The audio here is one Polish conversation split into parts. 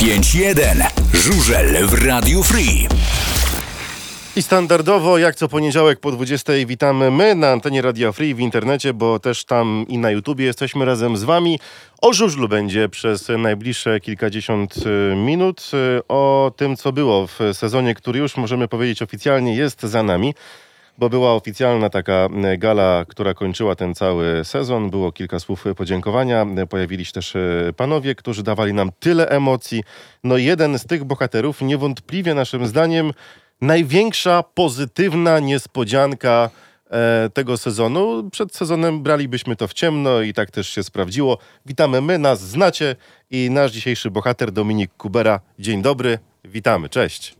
95.1 Żużel w Radiu Free. I standardowo, jak co poniedziałek po 20 witamy my na antenie Radia Free w internecie, bo też tam i na YouTubie jesteśmy razem z wami. O żużlu będzie przez najbliższe kilkadziesiąt y, minut. Y, O tym, co było w sezonie, który już możemy powiedzieć oficjalnie jest za nami. Bo była oficjalna taka gala, która kończyła ten cały sezon. Było kilka słów podziękowania. Pojawili się też y, panowie, którzy dawali nam tyle emocji. No jeden z tych bohaterów, niewątpliwie naszym zdaniem, największa pozytywna niespodzianka e, tego sezonu. Przed sezonem bralibyśmy to w ciemno i tak też się sprawdziło. Witamy my, nas znacie i nasz dzisiejszy bohater Dominik Kubera. Dzień dobry, witamy, cześć.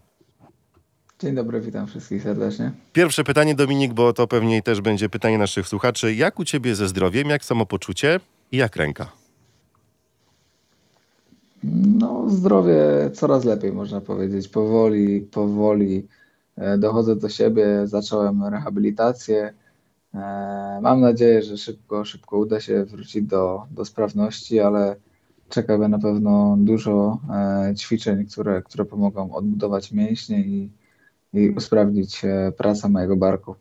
Dzień dobry, witam wszystkich serdecznie. Pierwsze pytanie Dominik, bo to pewnie też będzie pytanie naszych słuchaczy. Jak u ciebie ze zdrowiem, jak samopoczucie i jak ręka? No, zdrowie coraz lepiej, można powiedzieć. Powoli, powoli e, dochodzę do siebie, zacząłem rehabilitację. E, Mam nadzieję, że szybko, szybko uda się wrócić do, do sprawności, ale czeka mnie na pewno dużo e, ćwiczeń, które, które pomogą odbudować mięśnie i, i usprawnić e, pracę mojego barku.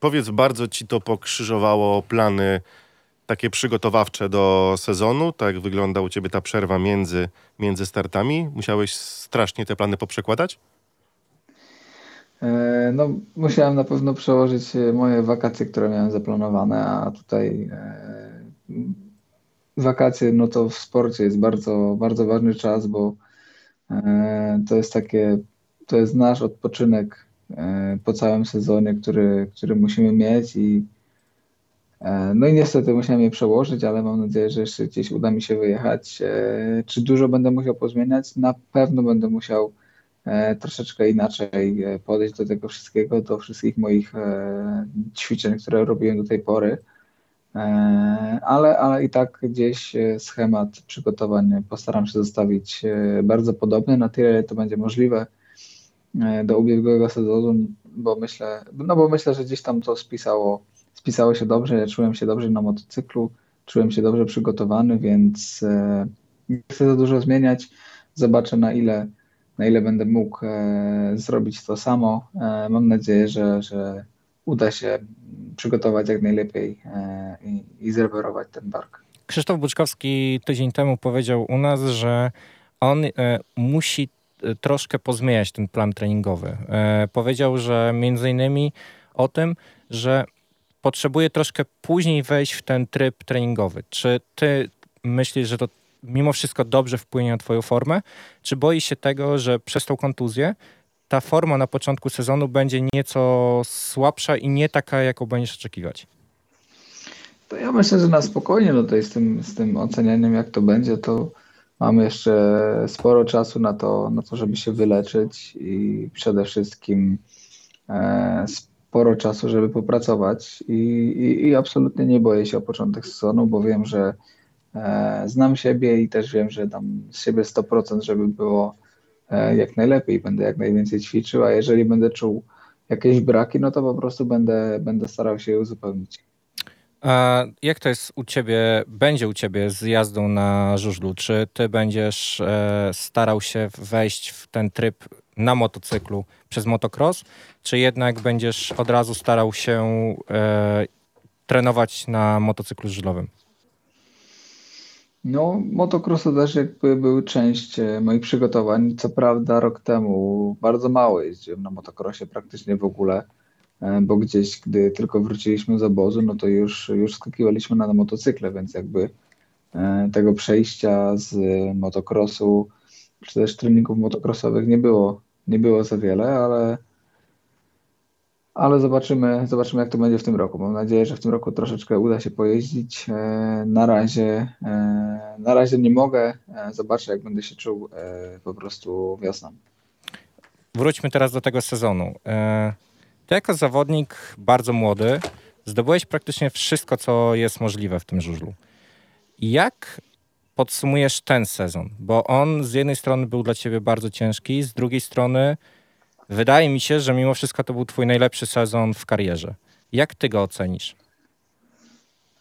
Powiedz, bardzo ci to pokrzyżowało plany takie przygotowawcze do sezonu? Tak wygląda u ciebie ta przerwa między, między startami? Musiałeś strasznie te plany poprzekładać? E, No, musiałem na pewno przełożyć e, moje wakacje, które miałem zaplanowane, a tutaj wakacje, no to w sporcie jest bardzo, bardzo ważny czas, bo to jest takie, to jest nasz odpoczynek e, po całym sezonie, który, który musimy mieć i e, no i niestety musiałem je przełożyć, ale mam nadzieję, że jeszcze gdzieś uda mi się wyjechać. E, Czy dużo będę musiał pozmieniać? Na pewno będę musiał troszeczkę inaczej podejść do tego wszystkiego, do wszystkich moich ćwiczeń, które robiłem do tej pory. Ale, ale i tak gdzieś schemat przygotowań postaram się zostawić bardzo podobny, na tyle, to będzie możliwe do ubiegłego sezonu, bo myślę, no bo myślę, że gdzieś tam to spisało, spisało się dobrze, ja czułem się dobrze na motocyklu, czułem się dobrze przygotowany, więc e, nie chcę za dużo zmieniać. Zobaczę na ile, na ile będę mógł e, zrobić to samo. E, mam nadzieję, że, że uda się przygotować jak najlepiej e, i, i zreperować ten bark. Krzysztof Buczkowski tydzień temu powiedział u nas, że on e, musi e, troszkę pozmieniać ten plan treningowy. E, powiedział, że między innymi o tym, że potrzebuje troszkę później wejść w ten tryb treningowy. Czy ty myślisz, że to mimo wszystko dobrze wpłynie na twoją formę? Czy boisz się tego, że przez tą kontuzję ta forma na początku sezonu będzie nieco słabsza i nie taka, jaką będziesz oczekiwać? To ja myślę, że na spokojnie tutaj z tym, z tym ocenianiem, jak to będzie, to mamy jeszcze sporo czasu na to, na to, żeby się wyleczyć i przede wszystkim e, sporo czasu, żeby popracować. I, i, I absolutnie nie boję się o początek sezonu, bo wiem, że e, znam siebie i też wiem, że dam z siebie 100%, żeby było e, jak najlepiej. Będę jak najwięcej ćwiczył, a jeżeli będę czuł jakieś braki, no to po prostu będę, będę starał się je uzupełnić. A jak to jest u ciebie, będzie u ciebie z jazdą na żużlu? Czy ty będziesz e, starał się wejść w ten tryb na motocyklu przez motocross, czy jednak będziesz od razu starał się e, trenować na motocyklu żużlowym? No, motocross to też jakby był część e, moich przygotowań. Co prawda rok temu bardzo mało jeździłem na motocrossie, praktycznie w ogóle, bo gdzieś, gdy tylko wróciliśmy z obozu, no to już, już skakiwaliśmy na motocykle, więc jakby e, tego przejścia z motocrossu, czy też treningów motocrossowych nie było, nie było za wiele, ale ale zobaczymy, zobaczymy, jak to będzie w tym roku. Mam nadzieję, że w tym roku troszeczkę uda się pojeździć. E, Na razie, e, na razie nie mogę. E, Zobaczę, jak będę się czuł e, po prostu wiosną. Wróćmy teraz do tego sezonu. Ty jako zawodnik bardzo młody zdobyłeś praktycznie wszystko, co jest możliwe w tym żużlu. Jak podsumujesz ten sezon? Bo on z jednej strony był dla ciebie bardzo ciężki, z drugiej strony wydaje mi się, że mimo wszystko to był twój najlepszy sezon w karierze. Jak ty go ocenisz?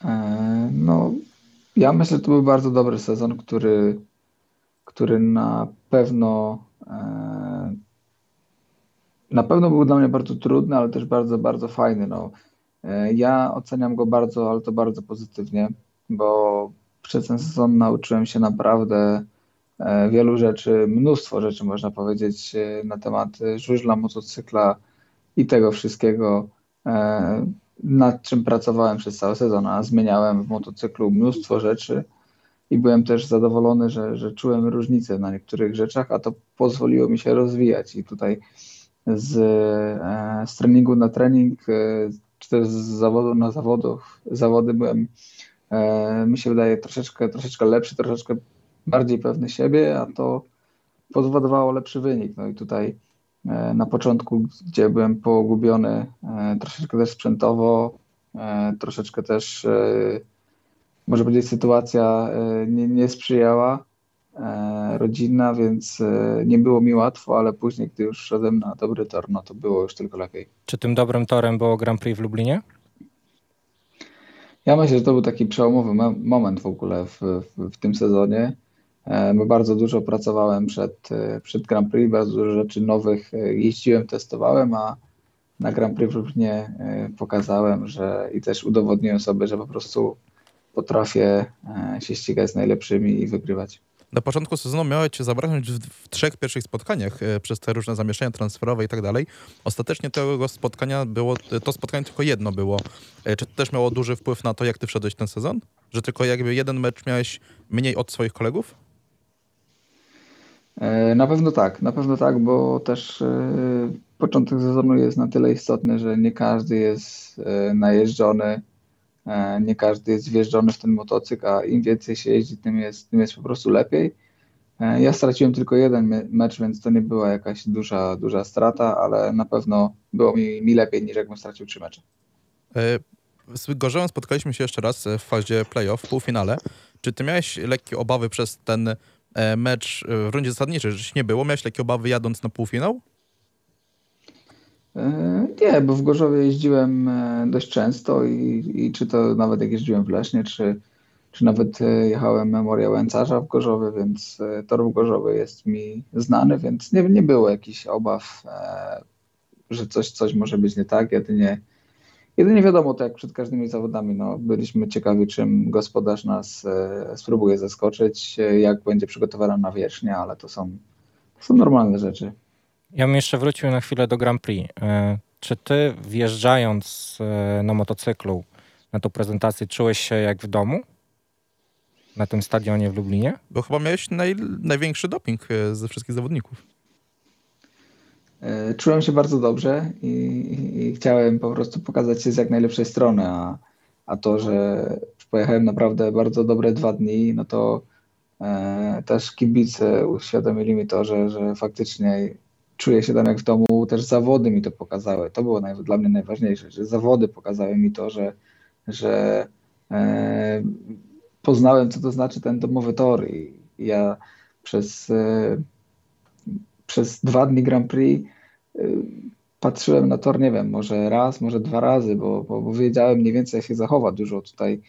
E, No, ja myślę, że to był bardzo dobry sezon, który, który na pewno e, na pewno był dla mnie bardzo trudny, ale też bardzo, bardzo fajny. No. E, ja oceniam go bardzo, ale to bardzo pozytywnie, bo przez ten sezon nauczyłem się naprawdę e, wielu rzeczy, mnóstwo rzeczy można powiedzieć na temat żużla, motocykla i tego wszystkiego, nad czym pracowałem przez cały sezon, a zmieniałem w motocyklu mnóstwo rzeczy i byłem też zadowolony, że, że czułem różnicę na niektórych rzeczach, a to pozwoliło mi się rozwijać i tutaj z, e, z treningu na trening, e, czy też z zawodu na zawodów, zawody byłem, e, mi się wydaje, troszeczkę, troszeczkę lepszy, troszeczkę bardziej pewny siebie, a to powodowało lepszy wynik. No i tutaj na początku, gdzie byłem pogubiony troszeczkę też sprzętowo, troszeczkę też może powiedzieć, sytuacja nie, nie sprzyjała e, rodzinna, więc e, nie było mi łatwo, ale później, gdy już szedłem na dobry tor, no to było już tylko lepiej. Czy tym dobrym torem było Grand Prix w Lublinie? Ja myślę, że to był taki przełomowy moment w ogóle w, w, w tym sezonie, bo bardzo dużo pracowałem przed, przed Grand Prix, bardzo dużo rzeczy nowych jeździłem, testowałem, a na Grand Prix w Lublinie pokazałem, że i też udowodniłem sobie, że po prostu potrafię e, się ścigać z najlepszymi i wygrywać. Na początku sezonu miałeś cię zabraknąć w, w, trzech pierwszych spotkaniach e, przez te różne zamieszania transferowe i tak dalej. Ostatecznie tego spotkania było, to spotkanie tylko jedno było. E, czy to też miało duży wpływ na to, jak ty wszedłeś ten sezon? Że tylko jakby jeden mecz miałeś mniej od swoich kolegów? Na pewno tak, na pewno tak, bo też początek sezonu jest na tyle istotny, że nie każdy jest najeżdżony E, nie każdy jest wjeżdżony w ten motocykl, a im więcej się jeździ, tym jest, tym jest po prostu lepiej. E, ja straciłem tylko jeden mecz, więc to nie była jakaś duża, duża strata, ale na pewno było mi, mi lepiej niż jakbym stracił trzy mecze. E, z Gorzełem spotkaliśmy się jeszcze raz w fazie playoff, w półfinale. Czy ty miałeś lekkie obawy przez ten mecz w rundzie zasadniczej, że nie było? Miałeś lekkie obawy jadąc na półfinał? E, nie, bo w Gorzowie jeździłem e, dość często i, i czy to nawet jak jeździłem w Lesznie, czy, czy nawet e, jechałem Memoria Łęcarza w Gorzowie, więc tor w Gorzowie jest mi znany, więc nie, nie było jakichś obaw, że coś, coś może być nie tak. Jedynie, jedynie wiadomo, to jak przed każdymi zawodami, no, byliśmy ciekawi, czym gospodarz nas spróbuje zaskoczyć, jak będzie przygotowana na wierzchnię, ale to są, to są normalne rzeczy. Ja bym jeszcze wrócił na chwilę do Grand Prix. E, czy ty wjeżdżając e, na motocyklu na tą prezentację czułeś się jak w domu? Na tym stadionie w Lublinie? Bo chyba miałeś naj, największy doping e, ze wszystkich zawodników. Czułem się bardzo dobrze i, i, chciałem po prostu pokazać się z jak najlepszej strony, a, a to, że pojechałem naprawdę bardzo dobre dwa dni, no to e, też kibice uświadomili mi to, że, że faktycznie czuję się tam jak w domu, też zawody mi to pokazały. To było naj, dla mnie najważniejsze, że zawody pokazały mi to, że, że e, poznałem, co to znaczy ten domowy tor i ja przez, e, przez dwa dni Grand Prix e, patrzyłem na tor, nie wiem, może raz, może dwa razy, bo, bo, bo wiedziałem mniej więcej, jak się zachowa. Dużo tutaj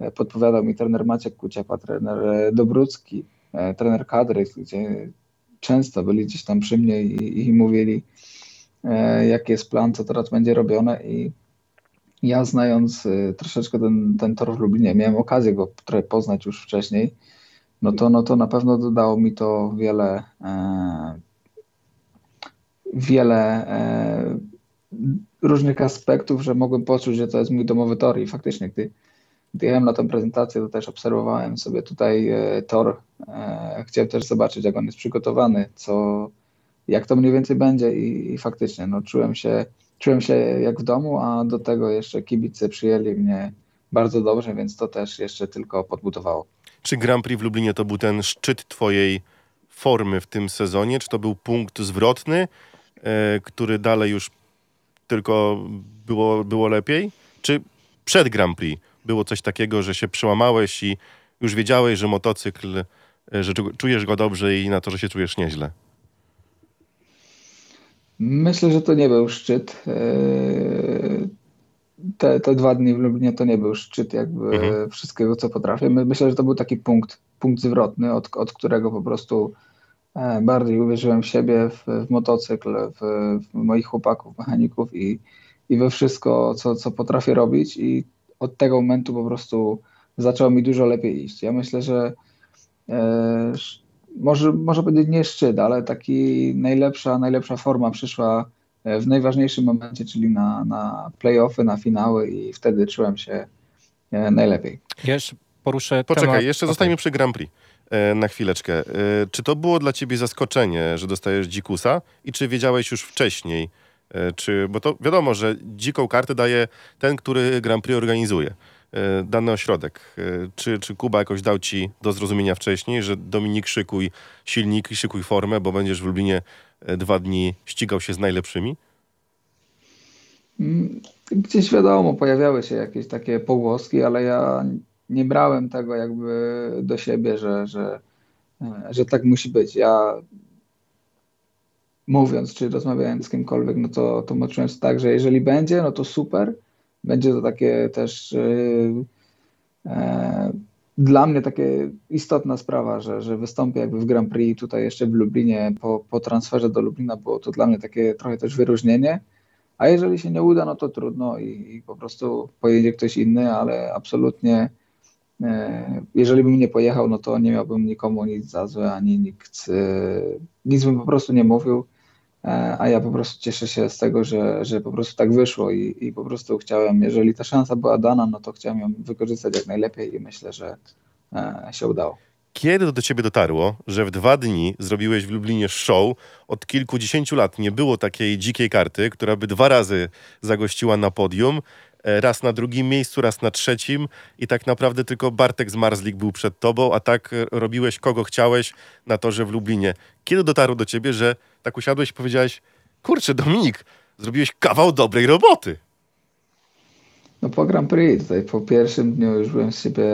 e, podpowiadał mi trener Maciek Kuciapa, trener e, Dobrucki, e, trener kadry, gdzie często byli gdzieś tam przy mnie i, i mówili, e, jaki jest plan, co teraz będzie robione. I ja znając e, troszeczkę ten, ten tor w Lublinie, miałem okazję go trochę poznać już wcześniej, no to, no to na pewno dodało mi to wiele, e, wiele e, różnych aspektów, że mogłem poczuć, że to jest mój domowy tor i faktycznie, gdy jechałem na tę prezentację, to też obserwowałem sobie tutaj e, tor. E, chciałem też zobaczyć, jak on jest przygotowany, co, jak to mniej więcej będzie i, i faktycznie no, czułem, się, czułem się jak w domu, a do tego jeszcze kibice przyjęli mnie bardzo dobrze, więc to też jeszcze tylko podbudowało. Czy Grand Prix w Lublinie to był ten szczyt twojej formy w tym sezonie? Czy to był punkt zwrotny, e, który dalej już tylko było, było lepiej? Czy przed Grand Prix było coś takiego, że się przełamałeś i już wiedziałeś, że motocykl, e, że czujesz go dobrze i na to, że się czujesz nieźle? Myślę, że to nie był szczyt. E, te, te dwa dni w Lublinie to nie był szczyt jakby Mhm. wszystkiego, co potrafię. My- Myślę, że to był taki punkt, punkt zwrotny, od, od którego po prostu e, bardziej uwierzyłem w siebie, w, w motocykl, w, w moich chłopaków, mechaników i, i we wszystko, co, co potrafię robić i od tego momentu po prostu zaczęło mi dużo lepiej iść. Ja myślę, że e, może, może powiedzieć nie szczyt, ale taki najlepsza, najlepsza forma przyszła e, w najważniejszym momencie, czyli na, na playoffy, na finały i wtedy czułem się e, najlepiej. Ja jeszcze poruszę Poczekaj, temat... jeszcze Okej. zostańmy przy Grand Prix e, na chwileczkę. E, Czy to było dla ciebie zaskoczenie, że dostajesz dzikusa i czy wiedziałeś już wcześniej, czy, bo to wiadomo, że dziką kartę daje ten, który Grand Prix organizuje, e, dany ośrodek. E, Czy, czy Kuba jakoś dał ci do zrozumienia wcześniej, że Dominik szykuj silnik i szykuj formę, bo będziesz w Lublinie e, dwa dni ścigał się z najlepszymi? Mm, Gdzieś wiadomo, pojawiały się jakieś takie pogłoski, ale ja nie brałem tego jakby do siebie, że, że, e, że tak musi być. Ja mówiąc czy rozmawiając z kimkolwiek, no to, to czułem się tak, że jeżeli będzie, no to super. Będzie to takie też e, e, dla mnie takie istotna sprawa, że, że wystąpię jakby w Grand Prix tutaj jeszcze w Lublinie po, po transferze do Lublina, było to dla mnie takie trochę też wyróżnienie. A jeżeli się nie uda, no to trudno i, i po prostu pojedzie ktoś inny, ale absolutnie e, jeżeli bym nie pojechał, no to nie miałbym nikomu nic za złe, ani nikt, e, nic bym po prostu nie mówił, a ja po prostu cieszę się z tego, że, że po prostu tak wyszło i, i po prostu chciałem, jeżeli ta szansa była dana, no to chciałem ją wykorzystać jak najlepiej i myślę, że e, się udało. Kiedy do ciebie dotarło, że w dwa dni zrobiłeś w Lublinie show? Od kilkudziesięciu lat nie było takiej dzikiej karty, która by dwa razy zagościła na podium. Raz na drugim miejscu, raz na trzecim i tak naprawdę tylko Bartek z Marzlik był przed tobą, a tak robiłeś kogo chciałeś na torze w Lublinie. Kiedy dotarło do ciebie, że tak usiadłeś i powiedziałeś, kurczę Dominik, zrobiłeś kawał dobrej roboty. No po Grand Prix, tutaj po pierwszym dniu już byłem z siebie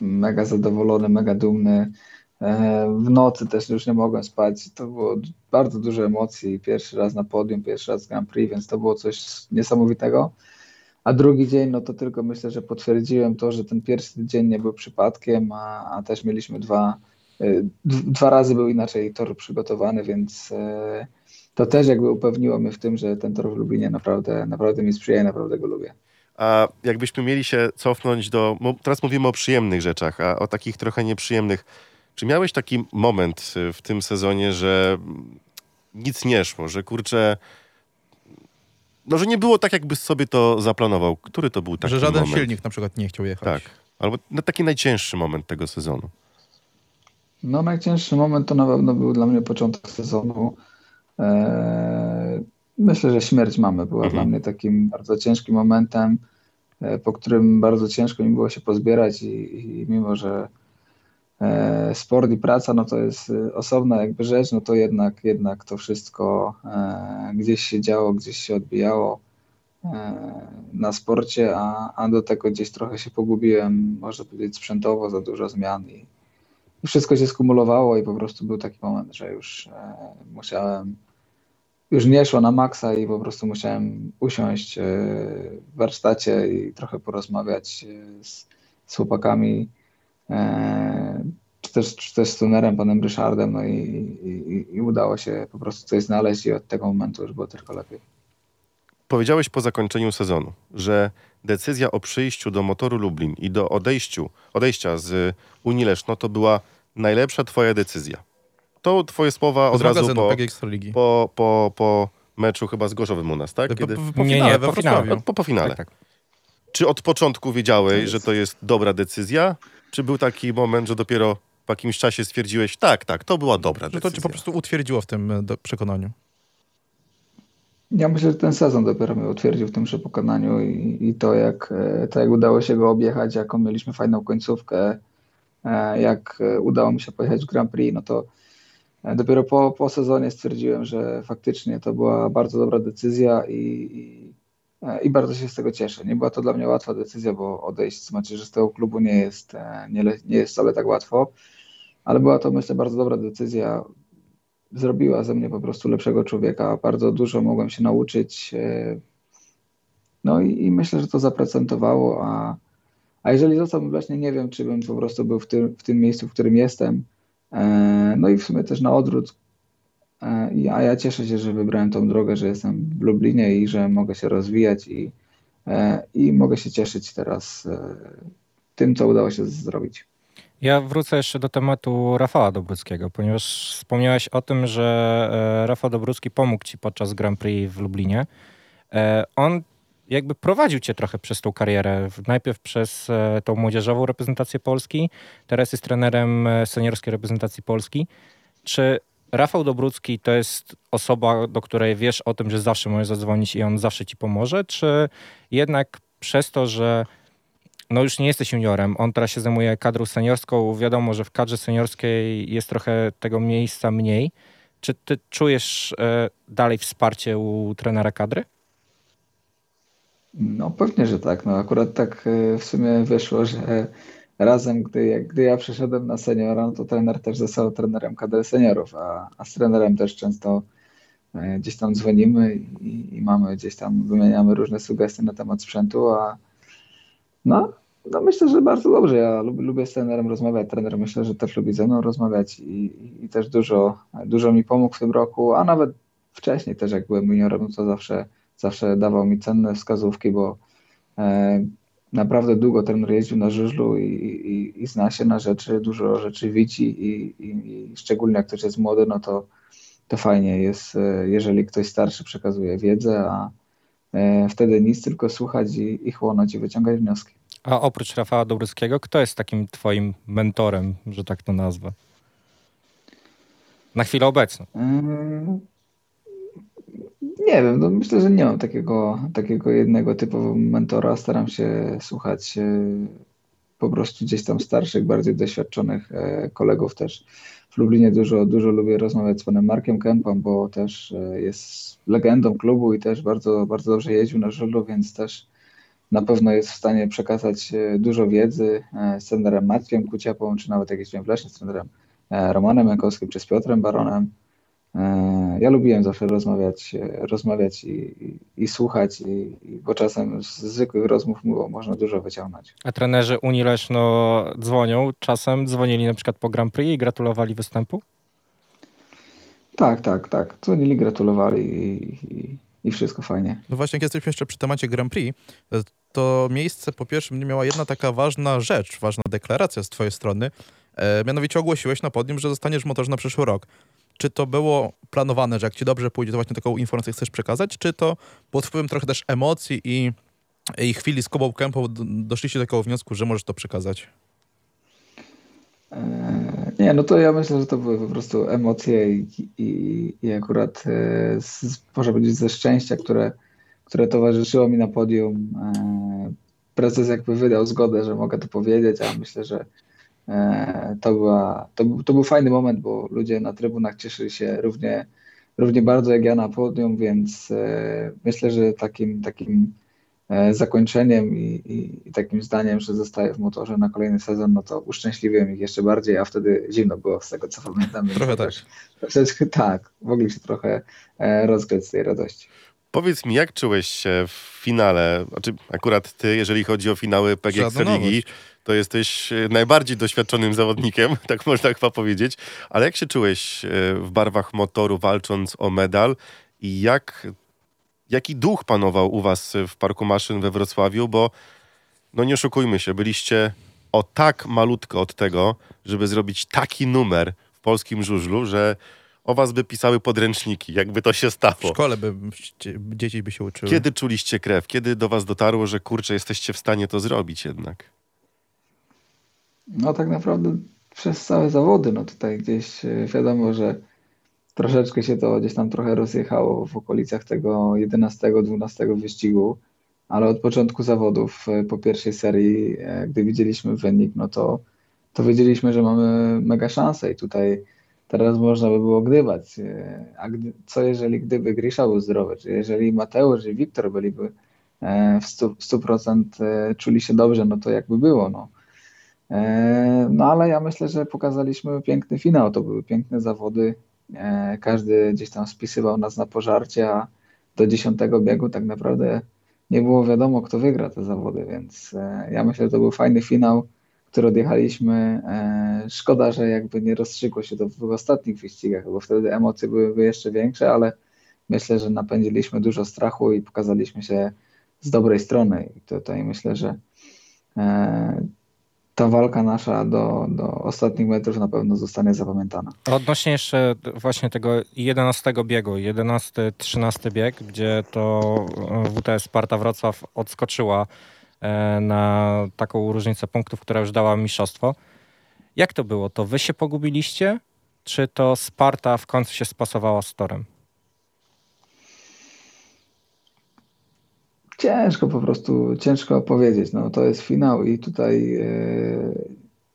mega zadowolony, mega dumny. E, W nocy też już nie mogłem spać. To było bardzo dużo emocji. Pierwszy raz na podium, pierwszy raz Grand Prix, więc to było coś niesamowitego. A drugi dzień, no to tylko myślę, że potwierdziłem to, że ten pierwszy dzień nie był przypadkiem, a, a też mieliśmy dwa, d- dwa razy był inaczej tor przygotowany, więc e, to też jakby upewniło mnie w tym, że ten tor w Lublinie naprawdę, naprawdę mi sprzyja, naprawdę go lubię. A jakbyśmy mieli się cofnąć do. Teraz mówimy o przyjemnych rzeczach, a o takich trochę nieprzyjemnych. Czy miałeś taki moment y, w tym sezonie, że mm, nic nie szło, że kurczę. No, że nie było tak, jakbyś sobie to zaplanował. Który to był taki że żaden moment? silnik na przykład nie chciał jechać. Tak. Albo no, taki najcięższy moment tego sezonu. No, najcięższy moment to na pewno był dla mnie początek sezonu. Eee, myślę, że śmierć mamy była Mhm. dla mnie takim bardzo ciężkim momentem, e, po którym bardzo ciężko mi było się pozbierać i, i mimo, że sport i praca, no to jest e, osobna jakby rzecz, no to jednak, jednak to wszystko e, gdzieś się działo, gdzieś się odbijało e, na sporcie, a, a do tego gdzieś trochę się pogubiłem, można powiedzieć sprzętowo, za dużo zmian i, i wszystko się skumulowało i po prostu był taki moment, że już e, musiałem, już nie szło na maksa i po prostu musiałem usiąść e, w warsztacie i trochę porozmawiać e, z, z chłopakami, e, czy też, czy też z tunerem, panem Ryszardem, no i, i, i udało się po prostu coś znaleźć i od tego momentu już było tylko lepiej. Powiedziałeś po zakończeniu sezonu, że decyzja o przyjściu do motoru Lublin i do odejściu, odejścia z Unii Leszno to była najlepsza twoja decyzja. To twoje słowa od razu po, Ekstraligi. po, po, po meczu chyba z Gorzowym u nas, tak? Po, Kiedy, po, po Nie, finale, nie, po finale. Po, po finale. Tak, tak. Czy od początku wiedziałeś, To że to jest dobra decyzja? Czy był taki moment, że dopiero po jakimś czasie stwierdziłeś, tak, tak, to była dobra Że to decyzja? cię po prostu utwierdziło w tym e, do, przekonaniu. Ja myślę, że ten sezon dopiero mnie utwierdził w tym przekonaniu i, i to, jak, e, to, jak udało się go objechać, jaką mieliśmy fajną końcówkę, e, jak udało mi się pojechać w Grand Prix, no to dopiero po, po sezonie stwierdziłem, że faktycznie to była bardzo dobra decyzja i, i, i bardzo się z tego cieszę. Nie była to dla mnie łatwa decyzja, bo odejść z macierzystego klubu nie jest, e, nie, nie jest wcale tak łatwo, ale była to myślę bardzo dobra decyzja zrobiła ze mnie po prostu lepszego człowieka. Bardzo dużo mogłem się nauczyć. e, no i, i myślę, że to zaprezentowało, a, a jeżeli zostałbym właśnie, nie wiem, czy bym po prostu był w tym, w tym miejscu, w którym jestem, e, no i w sumie też na odwrót, e, a ja cieszę się, że wybrałem tą drogę, że jestem w Lublinie i że mogę się rozwijać i, i mogę się cieszyć teraz tym, co udało się zrobić. Ja wrócę jeszcze do tematu Rafała Dobruckiego, ponieważ wspomniałeś o tym, że e, Rafał Dobrucki pomógł ci podczas Grand Prix w Lublinie. E, on jakby prowadził cię trochę przez tą karierę. Najpierw przez e, tą młodzieżową reprezentację Polski, teraz jest trenerem seniorskiej reprezentacji Polski. Czy Rafał Dobrucki to jest osoba, do której wiesz o tym, że zawsze możesz zadzwonić i on zawsze ci pomoże, czy jednak przez to, że no już nie jesteś juniorem, on teraz się zajmuje kadrą seniorską. Wiadomo, że w kadrze seniorskiej jest trochę tego miejsca mniej. Czy ty czujesz e, dalej wsparcie u trenera kadry? No pewnie, że tak. No akurat tak e, w sumie wyszło, że razem, gdy, gdy ja przeszedłem na seniora, no to trener też został trenerem kadry seniorów, a, a z trenerem też często e, gdzieś tam dzwonimy i, i mamy gdzieś tam, wymieniamy różne sugestie na temat sprzętu, a no, no myślę, że bardzo dobrze. Ja lubię, lubię z trenerem rozmawiać. Trener myślę, że też lubi ze mną rozmawiać i, i, też dużo, dużo mi pomógł w tym roku, a nawet wcześniej też jak byłem juniorem, no to zawsze, zawsze dawał mi cenne wskazówki, bo e, naprawdę długo trener jeździł na żużlu i, i, i, zna się na rzeczy, dużo rzeczy widzi i, i, szczególnie jak ktoś jest młody, no to, to fajnie jest, e, jeżeli ktoś starszy przekazuje wiedzę, a e, wtedy nic, tylko słuchać i, i chłonąć i wyciągać wnioski. A oprócz Rafała Dobryskiego, kto jest takim twoim mentorem, że tak to nazwę? Na chwilę obecną. Mm, nie wiem, no myślę, że nie mam takiego, takiego jednego typu mentora. Staram się słuchać e, po prostu gdzieś tam starszych, bardziej doświadczonych e, kolegów też. W Lublinie dużo, dużo lubię rozmawiać z panem Markiem Kępą, bo też e, jest legendą klubu i też bardzo, bardzo dobrze jeździł na żużlu, więc też na pewno jest w stanie przekazać dużo wiedzy z trenerem Matwiem Kuciapą, czy nawet jakimś właśnie z trenerem Romanem Jankowskim, czy z Piotrem Baronem. Ja lubiłem zawsze rozmawiać, rozmawiać i, i, i słuchać, i, bo czasem z zwykłych rozmów można dużo wyciągnąć. A trenerzy Unii Leszno dzwonią, czasem dzwonili na przykład po Grand Prix i gratulowali występu? Tak, tak, tak. Dzwonili, gratulowali i, i wszystko fajnie. No właśnie, jak jesteśmy jeszcze przy temacie Grand Prix, to miejsce po pierwsze mnie miała jedna taka ważna rzecz, ważna deklaracja z twojej strony. E, mianowicie ogłosiłeś na podium, że zostaniesz motorze na przyszły rok. Czy to było planowane, że jak ci dobrze pójdzie, to właśnie taką informację chcesz przekazać, czy to pod wpływem trochę też emocji i, i chwili z Kubą Kępą doszliście do takiego wniosku, że możesz to przekazać? E, nie, no to ja myślę, że to były po prostu emocje i, i, i akurat e, z, może powiedzieć ze szczęścia, które, które towarzyszyło mi na podium. E, prezes jakby wydał zgodę, że mogę to powiedzieć, a myślę, że to, była, to, to był fajny moment, bo ludzie na trybunach cieszyli się równie, równie bardzo jak ja na podium, więc myślę, że takim, takim E, zakończeniem i, i, i, takim zdaniem, że zostaję w motorze na kolejny sezon, no to uszczęśliwiłem ich jeszcze bardziej, a wtedy zimno było z tego, co pamiętam. Trochę tak. Troszeczkę tak, mogli się trochę e, rozgrzeć z tej radości. Powiedz mi, jak czułeś się w finale? Znaczy, akurat ty, jeżeli chodzi o finały PG Ligi, to jesteś e, najbardziej doświadczonym zawodnikiem, tak można chyba powiedzieć. Ale jak się czułeś w barwach motoru, walcząc o medal i jak jaki duch panował u was w Parku Maszyn we Wrocławiu, bo no nie oszukujmy się, byliście o tak malutko od tego, żeby zrobić taki numer w polskim żużlu, że o was by pisały podręczniki, jakby to się stało. W szkole by dzieci by się uczyły. Kiedy czuliście krew? Kiedy do was dotarło, że kurczę, jesteście w stanie to zrobić jednak? No tak naprawdę przez całe zawody, no tutaj gdzieś e, wiadomo, że troszeczkę się to gdzieś tam trochę rozjechało w okolicach tego 11-12 wyścigu, ale od początku zawodów e, po pierwszej serii, e, gdy widzieliśmy wynik, no to, to wiedzieliśmy, że mamy mega szansę i tutaj teraz można by było gdybać. E, a gdy, co jeżeli gdyby Grisza był zdrowy, czy jeżeli Mateusz i Wiktor byliby w 100%, 100% czuli się dobrze, no to jakby było. No. No ale ja myślę, że pokazaliśmy piękny finał, to były piękne zawody, E, każdy gdzieś tam spisywał nas na pożarcie, a do dziesiątego biegu tak naprawdę nie było wiadomo, kto wygra te zawody, więc e, ja myślę, że to był fajny finał, który odjechaliśmy. E, szkoda, że jakby nie rozstrzygło się to w ostatnich wyścigach, bo wtedy emocje byłyby jeszcze większe, ale myślę, że napędziliśmy dużo strachu i pokazaliśmy się z dobrej strony. I tutaj myślę, że e, ta walka nasza do, do ostatnich metrów na pewno zostanie zapamiętana. Odnośnie jeszcze właśnie tego 11 biegu, 11-13 bieg, gdzie to WTS Sparta Wrocław odskoczyła e, na taką różnicę punktów, która już dała mistrzostwo. Jak to było? To wy się pogubiliście, czy to Sparta w końcu się spasowała z torem? Ciężko po prostu, ciężko powiedzieć. No, to jest finał i tutaj e,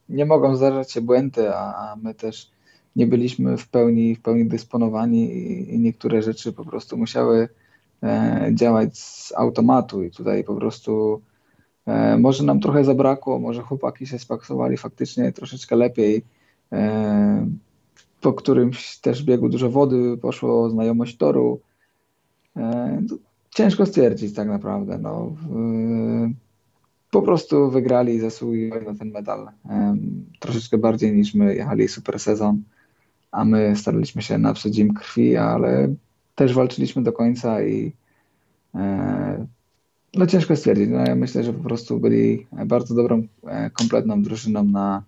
nie mogą zdarzać się błędy, a, a my też nie byliśmy w pełni, w pełni dysponowani i, i niektóre rzeczy po prostu musiały e, działać z automatu i tutaj po prostu e, może nam trochę zabrakło, może chłopaki się spaksowali faktycznie troszeczkę lepiej. E, po którymś też biegu dużo wody poszło, znajomość toru. E, Ciężko stwierdzić tak naprawdę. No, po prostu wygrali i zasługiwali na ten medal. Troszeczkę bardziej niż my jechali super sezon, a my staraliśmy się napsuć im krwi, ale też walczyliśmy do końca i e, no ciężko stwierdzić. No, ja myślę, że po prostu byli bardzo dobrą, e, kompletną drużyną na,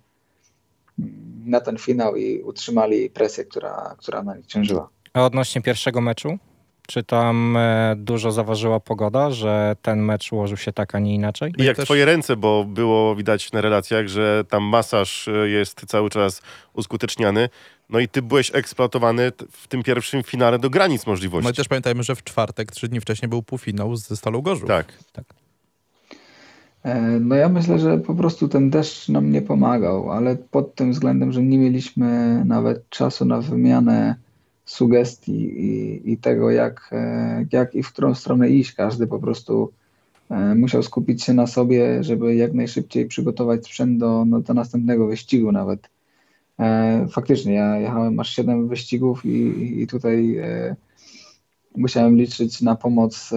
na ten finał i utrzymali presję, która, która na nich ciążyła. A odnośnie pierwszego meczu? Czy tam e, dużo zaważyła pogoda, że ten mecz ułożył się tak, a nie inaczej? I jak też- twoje ręce, bo było widać na relacjach, że tam masaż y, jest cały czas uskuteczniany. No i ty byłeś eksploatowany w tym pierwszym finale do granic możliwości. No i też pamiętajmy, że w czwartek, trzy dni wcześniej był półfinał ze Stalą Gorzów. Tak. E, No ja myślę, że po prostu ten deszcz nam nie pomagał, ale pod tym względem, że nie mieliśmy nawet czasu na wymianę sugestii i, i tego, jak, e, jak i w którą stronę iść. Każdy po prostu e, musiał skupić się na sobie, żeby jak najszybciej przygotować sprzęt do, no, do następnego wyścigu nawet. E, Faktycznie, ja jechałem aż 7 wyścigów i, i tutaj musiałem liczyć na pomoc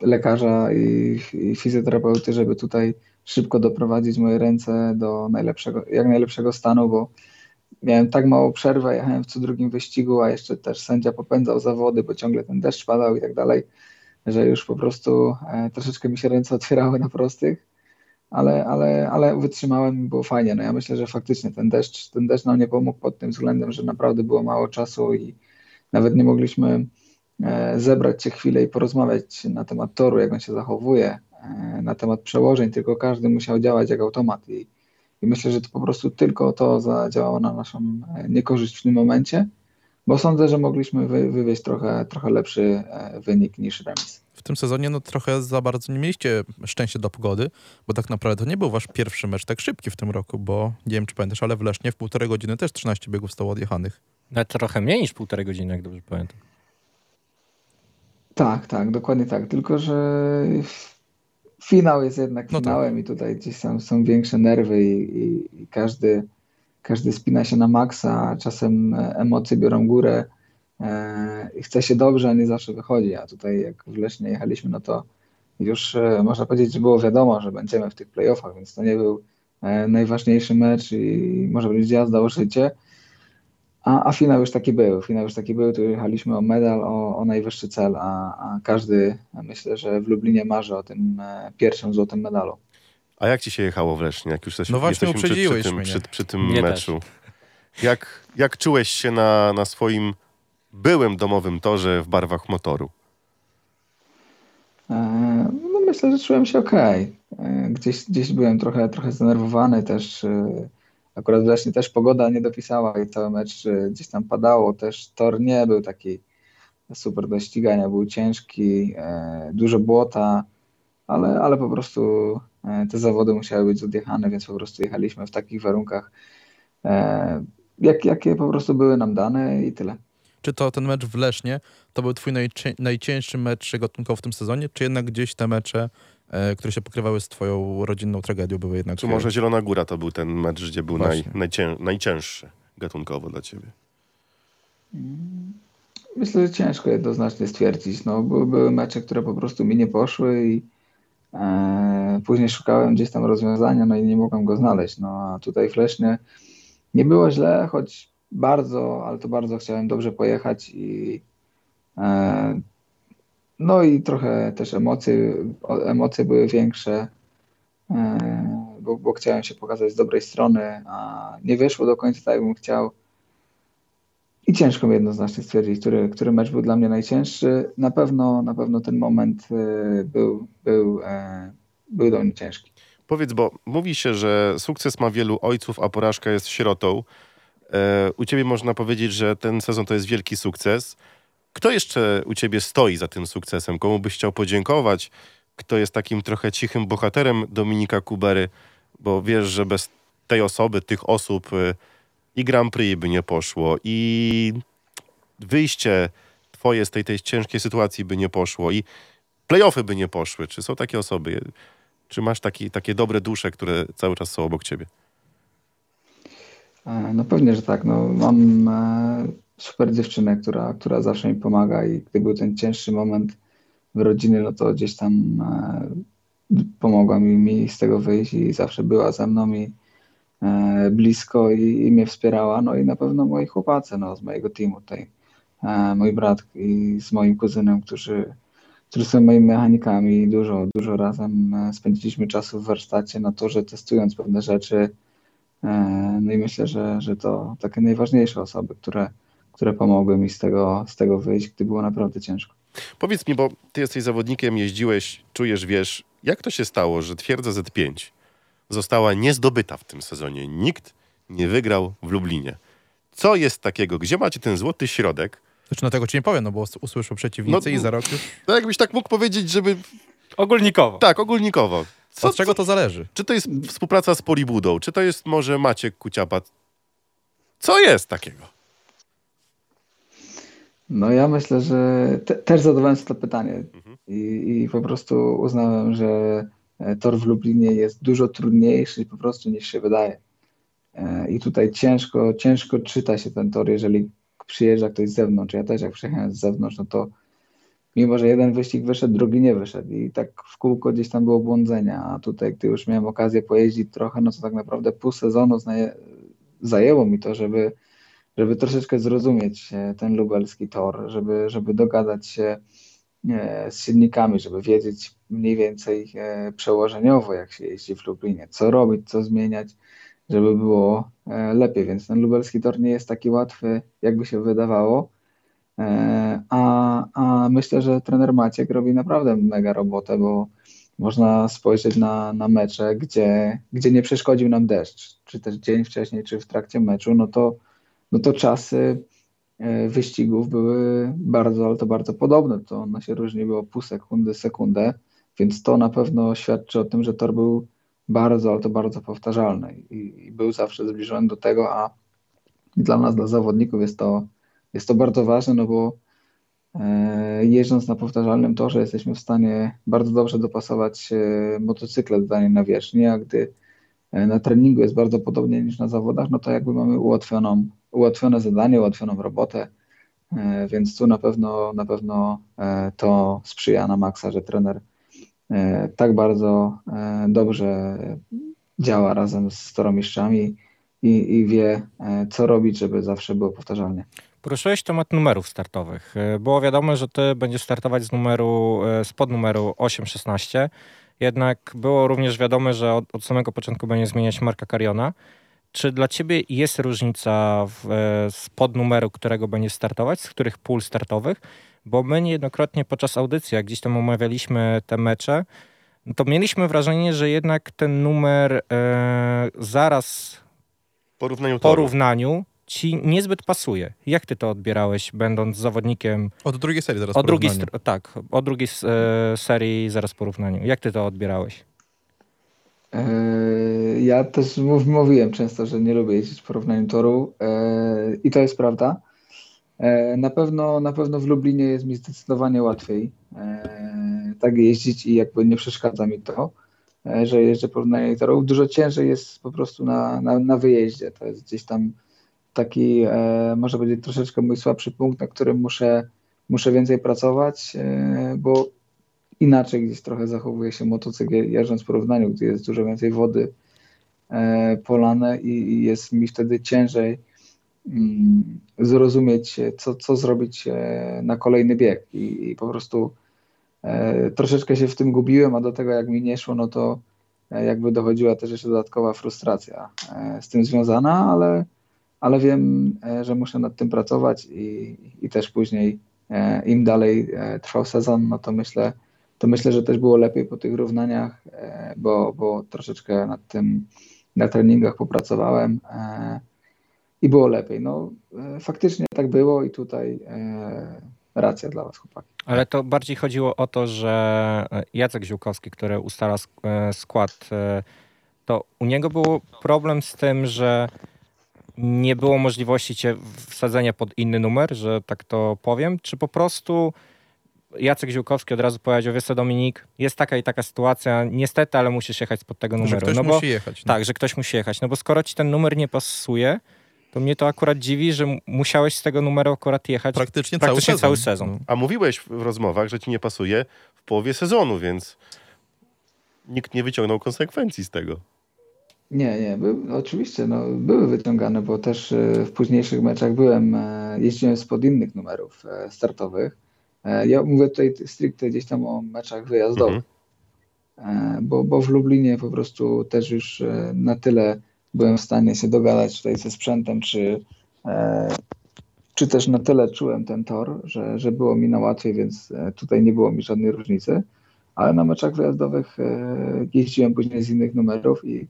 lekarza i, i fizjoterapeuty, żeby tutaj szybko doprowadzić moje ręce do najlepszego, jak najlepszego stanu, bo miałem tak mało przerwę, jechałem w co drugim wyścigu, a jeszcze też sędzia popędzał zawody, bo ciągle ten deszcz padał i tak dalej, że już po prostu e, troszeczkę mi się ręce otwierały na prostych, ale, ale, ale wytrzymałem i było fajnie. No ja myślę, że faktycznie ten deszcz, ten deszcz nam nie pomógł pod tym względem, że naprawdę było mało czasu i nawet nie mogliśmy e, zebrać się chwilę i porozmawiać na temat toru, jak on się zachowuje, e, na temat przełożeń, tylko każdy musiał działać jak automat i, i myślę, że to po prostu tylko to zadziałało na naszą e, niekorzyść w tym momencie, bo sądzę, że mogliśmy wy, wywieźć trochę, trochę lepszy e, wynik niż remis. W tym sezonie no trochę za bardzo nie mieliście szczęścia do pogody, bo tak naprawdę to nie był wasz pierwszy mecz tak szybki w tym roku, bo nie wiem, czy pamiętasz, ale w Lesznie w półtorej godziny też 13 biegów zostało odjechanych. Nawet trochę mniej niż półtorej godziny, jak dobrze pamiętam. Tak, tak, dokładnie tak. Tylko, że finał jest jednak No tak. finałem i tutaj gdzieś tam są większe nerwy i, i, i każdy, każdy spina się na maksa, a czasem e, emocje biorą górę e, i chce się dobrze, a nie zawsze wychodzi. A tutaj jak w Lesznie jechaliśmy, no to już e, można powiedzieć, że było wiadomo, że będziemy w tych playoffach, więc to nie był e, najważniejszy mecz i może być jazda o życie. A, a finał już taki był. Finał już taki był, tu jechaliśmy o medal, o, o najwyższy cel, a, a każdy myślę, że w Lublinie marzy o tym e, pierwszym złotym medalu. A jak ci się jechało w Lesznie? Jak już jesteśmy, No właśnie, jesteśmy przy, przy, uprzedziłeś tym, mnie. przy, przy tym Mnie meczu. Jak, jak czułeś się na, na swoim byłym domowym torze w barwach motoru? E, No myślę, że czułem się ok. Gdzieś, gdzieś byłem trochę, trochę zdenerwowany też. Akurat właśnie też pogoda nie dopisała i cały mecz e, gdzieś tam padało. Też tor nie był taki super do ścigania, był ciężki, e, dużo błota, ale, ale po prostu e, te zawody musiały być odjechane, więc po prostu jechaliśmy w takich warunkach, e, jak, jakie po prostu były nam dane i tyle. Czy to ten mecz w Lesznie to był twój najcię- najcięższy mecz gatunkowo w tym sezonie, czy jednak gdzieś te mecze, które się pokrywały z twoją rodzinną tragedią, były jednak... Czy może Zielona Góra to był ten mecz, gdzie był naj, najcię, najcięższy gatunkowo dla ciebie? myślę, że ciężko jednoznacznie stwierdzić. No, były, były mecze, które po prostu mi nie poszły i e, później szukałem gdzieś tam rozwiązania, no i nie mogłem go znaleźć. No a tutaj w Lesznie nie było źle, choć bardzo, ale to bardzo chciałem dobrze pojechać i e, no i trochę też emocje, emocje były większe, e, bo, bo chciałem się pokazać z dobrej strony, a nie wyszło do końca tak, jakbym chciał. I ciężko mi jednoznacznie stwierdzić, który, który mecz był dla mnie najcięższy. Na pewno, na pewno ten moment e, był, był, e, był do mnie ciężki. Powiedz, bo mówi się, że sukces ma wielu ojców, a porażka jest sierotą. U ciebie można powiedzieć, że ten sezon to jest wielki sukces. Kto jeszcze u ciebie stoi za tym sukcesem? Komu byś chciał podziękować? Kto jest takim trochę cichym bohaterem Dominika Kubery? Bo wiesz, że bez tej osoby, tych osób y, i Grand Prix by nie poszło, i wyjście twoje z tej, tej ciężkiej sytuacji by nie poszło, i playoffy by nie poszły. Czy są takie osoby? Czy masz taki, takie dobre dusze, które cały czas są obok ciebie? E, no pewnie, że tak. No, mam e, super dziewczynę, która, która zawsze mi pomaga i gdy był ten cięższy moment w rodzinie, no to gdzieś tam e, pomogła mi, mi z tego wyjść i zawsze była ze mną i blisko i, i mnie wspierała. No i na pewno moi chłopacy no, z mojego teamu tutaj, mój brat i z moim kuzynem, którzy, którzy są moimi mechanikami. Dużo, dużo razem spędziliśmy czasu w warsztacie na torze, testując pewne rzeczy, E, no i myślę, że, że to takie najważniejsze osoby, które, które pomogły mi z tego, z tego wyjść, gdy było naprawdę ciężko. Powiedz mi, bo ty jesteś zawodnikiem, jeździłeś, czujesz, wiesz, jak to się stało, że twierdza Z5 została niezdobyta w tym sezonie? Nikt nie wygrał w Lublinie. Co jest takiego? Gdzie macie ten złoty środek? Znaczy na tego ci nie powiem, no bo usłyszą przeciwnicy No, i za rok już... No jakbyś tak mógł powiedzieć, żeby... Ogólnikowo. Tak, ogólnikowo. Co, Od czego to zależy? Czy to jest współpraca z Polibudą? Czy to jest może Maciek Kuciapa? Co jest takiego? No ja myślę, że te, też zadawałem sobie to pytanie i, i po prostu uznałem, że e, tor w Lublinie jest dużo trudniejszy po prostu niż się wydaje. E, I tutaj ciężko, ciężko czyta się ten tor, jeżeli przyjeżdża ktoś z zewnątrz. Ja też jak przyjechałem z zewnątrz, no to mimo, że jeden wyścig wyszedł, drugi nie wyszedł i tak w kółko gdzieś tam było błądzenia, a tutaj, gdy już miałem okazję pojeździć trochę, no to tak naprawdę pół sezonu zajęło mi to, żeby, żeby troszeczkę zrozumieć e, ten lubelski tor, żeby, żeby dogadać się e, z silnikami, żeby wiedzieć mniej więcej e, przełożeniowo, jak się jeździ w Lublinie, co robić, co zmieniać, żeby było lepiej, więc ten lubelski tor nie jest taki łatwy, jakby się wydawało, a, a myślę, że trener Maciek robi naprawdę mega robotę, bo można spojrzeć na, na mecze, gdzie, gdzie nie przeszkodził nam deszcz, czy też dzień wcześniej, czy w trakcie meczu, no to, no to czasy e, wyścigów były bardzo, ale to bardzo podobne. To one się różniły o pół sekundy, sekundę, więc to na pewno świadczy o tym, że tor był bardzo, ale to bardzo powtarzalny i, i był zawsze zbliżony do tego, a dla nas, dla zawodników jest to jest to bardzo ważne, no bo e, jeżdżąc na powtarzalnym torze jesteśmy w stanie bardzo dobrze dopasować motocykle do danej nawierzchni, a gdy e, na treningu jest bardzo podobnie niż na zawodach, no to jakby mamy ułatwioną, ułatwione zadanie, ułatwioną robotę, e, więc tu na pewno, na pewno to sprzyja na maksa, że trener tak bardzo dobrze działa razem z toromistrzami i, i wie, co robić, żeby zawsze było powtarzalnie. Poruszyłeś temat numerów startowych. E, było wiadomo, że ty będziesz startować z numeru, e, z podnumeru 816. Jednak było również wiadomo, że od, od samego początku będzie zmieniać Marka Kariona. Czy dla ciebie jest różnica w, e, z podnumeru, którego będziesz startować, z których pól startowych? Bo my niejednokrotnie podczas audycji, jak gdzieś tam omawialiśmy te mecze, to mieliśmy wrażenie, że jednak ten numer e, zaraz porównaniu, porównaniu ci niezbyt pasuje. Jak ty to odbierałeś, będąc zawodnikiem? Od drugiej serii zaraz od drugiej, Tak, od drugiej e, serii zaraz porównaniu. Jak ty to odbierałeś? E, ja też mów, mówiłem często, że nie lubię jeździć w porównaniu toru e, i to jest prawda. E, na pewno, na pewno w Lublinie jest mi zdecydowanie łatwiej tak jeździć i jakby nie przeszkadza mi to, że jeżdżę porównanie torów. Dużo ciężej jest po prostu na, na, na wyjeździe. To jest gdzieś tam taki, może powiedzieć, troszeczkę mój słabszy punkt, na którym muszę, muszę więcej pracować, bo inaczej gdzieś trochę zachowuje się motocykl jeżdżąc w porównaniu, gdzie jest dużo więcej wody e, polane i, jest mi wtedy ciężej mm, zrozumieć, co, co zrobić e, na kolejny bieg. I, i po prostu e, troszeczkę się w tym gubiłem, a do tego jak mi nie szło, no to jakby dochodziła też jeszcze dodatkowa frustracja z tym związana, ale, ale wiem, że muszę nad tym pracować i, i też później im dalej trwał sezon, no to myślę, to myślę, że też było lepiej po tych równaniach, e, bo, bo troszeczkę nad tym na treningach popracowałem e, i było lepiej. No, e, faktycznie tak było i tutaj racja dla was, chłopaki. Ale to bardziej chodziło o to, że Jacek Ziółkowski, który ustala sk- skład, to u niego był problem z tym, że nie było możliwości cię wsadzenia pod inny numer, że tak to powiem, czy po prostu Jacek Ziółkowski od razu powiedział, wiesz co Dominik, jest taka i taka sytuacja, niestety, ale musisz jechać spod tego numeru. Że ktoś no bo, musi jechać. No. Tak, że ktoś musi jechać, no bo skoro ci ten numer nie pasuje, to mnie to akurat dziwi, że musiałeś z tego numeru akurat jechać Praktycznie, praktycznie cały cały sezon. sezon. A mówiłeś w rozmowach, że ci nie pasuje w połowie sezonu, więc nikt nie wyciągnął konsekwencji z tego. Nie, nie, by, oczywiście no, były wyciągane, bo też e, w późniejszych meczach byłem, e, jeździłem spod innych numerów e, startowych. E, Ja mówię tutaj stricte gdzieś tam o meczach wyjazdowych, E, bo, bo w Lublinie po prostu też już e, na tyle byłem w stanie się dogadać tutaj ze sprzętem, czy, czy też na tyle czułem ten tor, że, że było mi na łatwiej, więc tutaj nie było mi żadnej różnicy. Ale na meczach wyjazdowych jeździłem później z innych numerów i,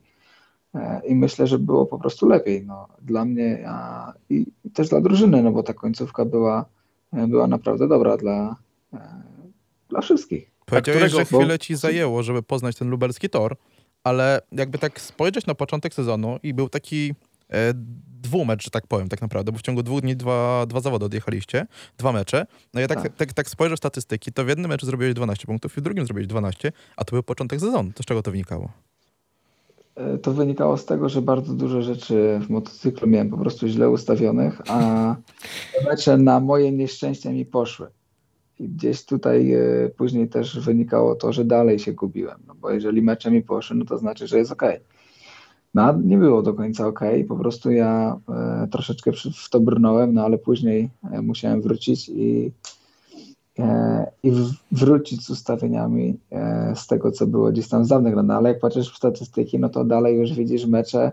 i myślę, że było po prostu lepiej no, dla mnie a, i też dla drużyny, no bo ta końcówka była, była naprawdę dobra dla, e, dla wszystkich. Powiedziałeś, którego- że chwilę ci zajęło, żeby poznać ten lubelski tor, ale jakby tak spojrzeć na początek sezonu i był taki e, dwumecz, że tak powiem, tak naprawdę, bo w ciągu dwóch dni dwa, dwa zawody odjechaliście, dwa mecze. No ja tak, tak. Tak. tak, spojrzę w statystyki, to w jednym meczu zrobiłeś 12 punktów i w drugim zrobiłeś 12, a to był początek sezonu. To z czego to wynikało? E, To wynikało z tego, że bardzo dużo rzeczy w motocyklu miałem po prostu źle ustawionych, a te mecze na moje nieszczęście mi poszły. I gdzieś tutaj e, później też wynikało to, że dalej się gubiłem, no bo jeżeli mecze mi poszły, no to znaczy, że jest ok. No nie było do końca ok, po prostu ja e, troszeczkę w to brnąłem, no ale później musiałem wrócić i, i wrócić z ustawieniami e, z tego, co było gdzieś tam z dawnych lat. No, ale jak patrzysz w statystyki, no to dalej już widzisz mecze.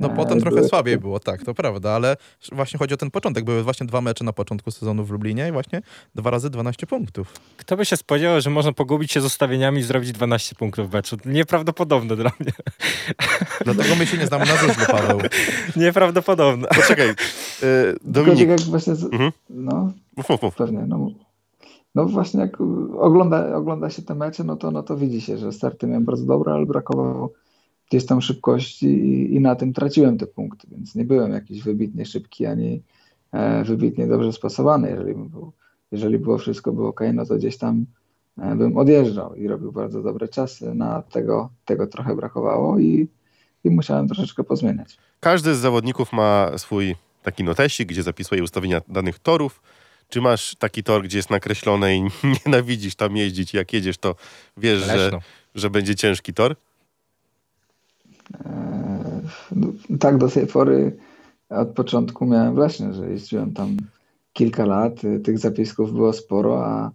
No e, potem trochę były- słabiej było, tak, to prawda, ale właśnie chodzi o ten początek. Były właśnie dwa mecze na początku sezonu w Lublinie i właśnie dwa razy 12 punktów. Kto by się spodziewał, że można pogubić się z ustawieniami i zrobić 12 punktów w meczu? Nieprawdopodobne dla mnie. Dlatego my się nie znamy na żużlu, Paweł. Nieprawdopodobne. Poczekaj, e, Tylko Dominik, tak jak właśnie, z, Mhm. no mów, mów, mów. pewnie, no, no właśnie jak ogląda, ogląda się te mecze, no to, no to widzi się, że starty miałem bardzo dobre, ale brakowało gdzieś tam szybkości i, i na tym traciłem te punkty, więc nie byłem jakiś wybitnie szybki, ani e, wybitnie dobrze spasowany, jeżeli bym był, jeżeli było wszystko było ok, no to gdzieś tam e, bym odjeżdżał i robił bardzo dobre czasy, na tego, tego trochę brakowało i, i musiałem troszeczkę pozmieniać. Każdy z zawodników ma swój taki notesik, gdzie zapisuje ustawienia danych torów. Czy masz taki tor, gdzie jest nakreślone i nienawidzisz tam jeździć? Jak jedziesz, to wiesz, że, że będzie ciężki tor? E, no, tak do tej pory od początku miałem w Lesznie, że jeździłem tam kilka lat, y, tych zapisków było sporo, a,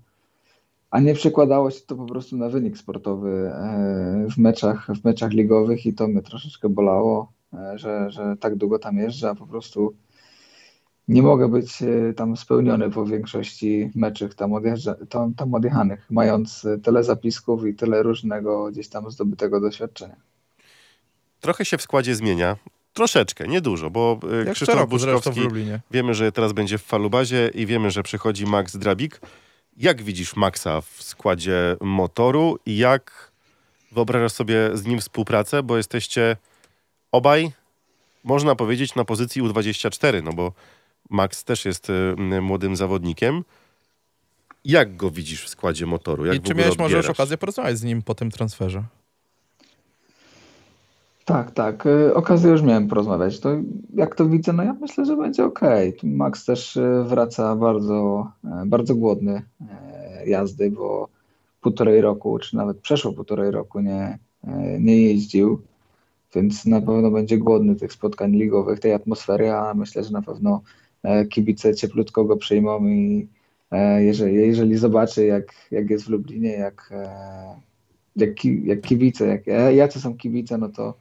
a nie przekładało się to po prostu na wynik sportowy e, w meczach, w meczach ligowych i to mnie troszeczkę bolało, e, że, że tak długo tam jeżdżę, a po prostu nie mogę być e, tam spełniony po większości meczów tam, odjeżdża, tam, tam odjechanych, mając e, tyle zapisków i tyle różnego gdzieś tam zdobytego doświadczenia. Trochę się w składzie zmienia. Troszeczkę, niedużo, bo e, Jak Krzysztof roku wiemy, że teraz będzie w Falubazie i wiemy, że przychodzi Max Drabik. Jak widzisz Maxa w składzie motoru i jak wyobrażasz sobie z nim współpracę, bo jesteście obaj, można powiedzieć, na pozycji U24, no bo Max też jest m, młodym zawodnikiem. Jak go widzisz w składzie motoru? Jak I czy miałeś może już okazję porozmawiać z nim po tym transferze? Tak, tak. Y, Okazję już miałem porozmawiać. To jak to widzę, no ja myślę, że będzie ok. Max też y, wraca bardzo, e, bardzo głodny e, jazdy, bo półtorej roku, czy nawet przeszło półtorej roku nie, e, nie jeździł, więc na pewno będzie głodny tych spotkań ligowych, tej atmosfery, a myślę, że na pewno kibice cieplutko go przyjmą i e, jeżeli, jeżeli zobaczy, jak, jak jest w Lublinie, jak, e, jak, ki- jak kibice, jak, jacy są kibice, no to,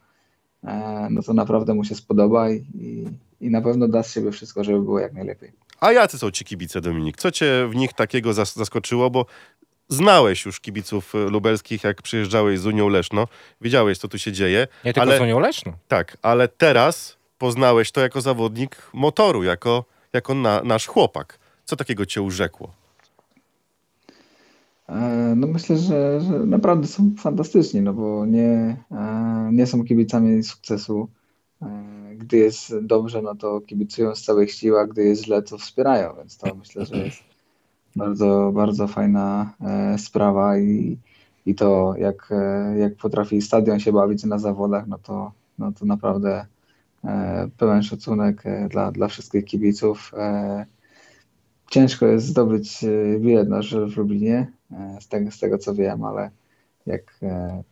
e, no to naprawdę mu się spodoba i, i, i na pewno da z siebie wszystko, żeby było jak najlepiej. A jacy są ci kibice, Dominik? Co cię w nich takiego zas- zaskoczyło? Bo znałeś już kibiców lubelskich, jak przyjeżdżałeś z Unią Leszno. Wiedziałeś, co tu się dzieje. Nie tylko ale, z Unią Leszną. Tak, ale teraz poznałeś to jako zawodnik motoru, jako, jako na, nasz chłopak. Co takiego cię urzekło? E, No myślę, że, że naprawdę są fantastyczni, no bo nie, e, nie są kibicami sukcesu. E, Gdy jest dobrze, no to kibicują z całych sił, a gdy jest źle, to wspierają, więc to myślę, że jest bardzo, bardzo fajna sprawa i, i to jak, jak potrafi stadion się bawić na zawodach, no to, no to naprawdę pełen szacunek e, dla, dla wszystkich kibiców. E, Ciężko jest zdobyć e, bilet na żel w Lublinie, e, z tego, z tego co wiem, ale jak e,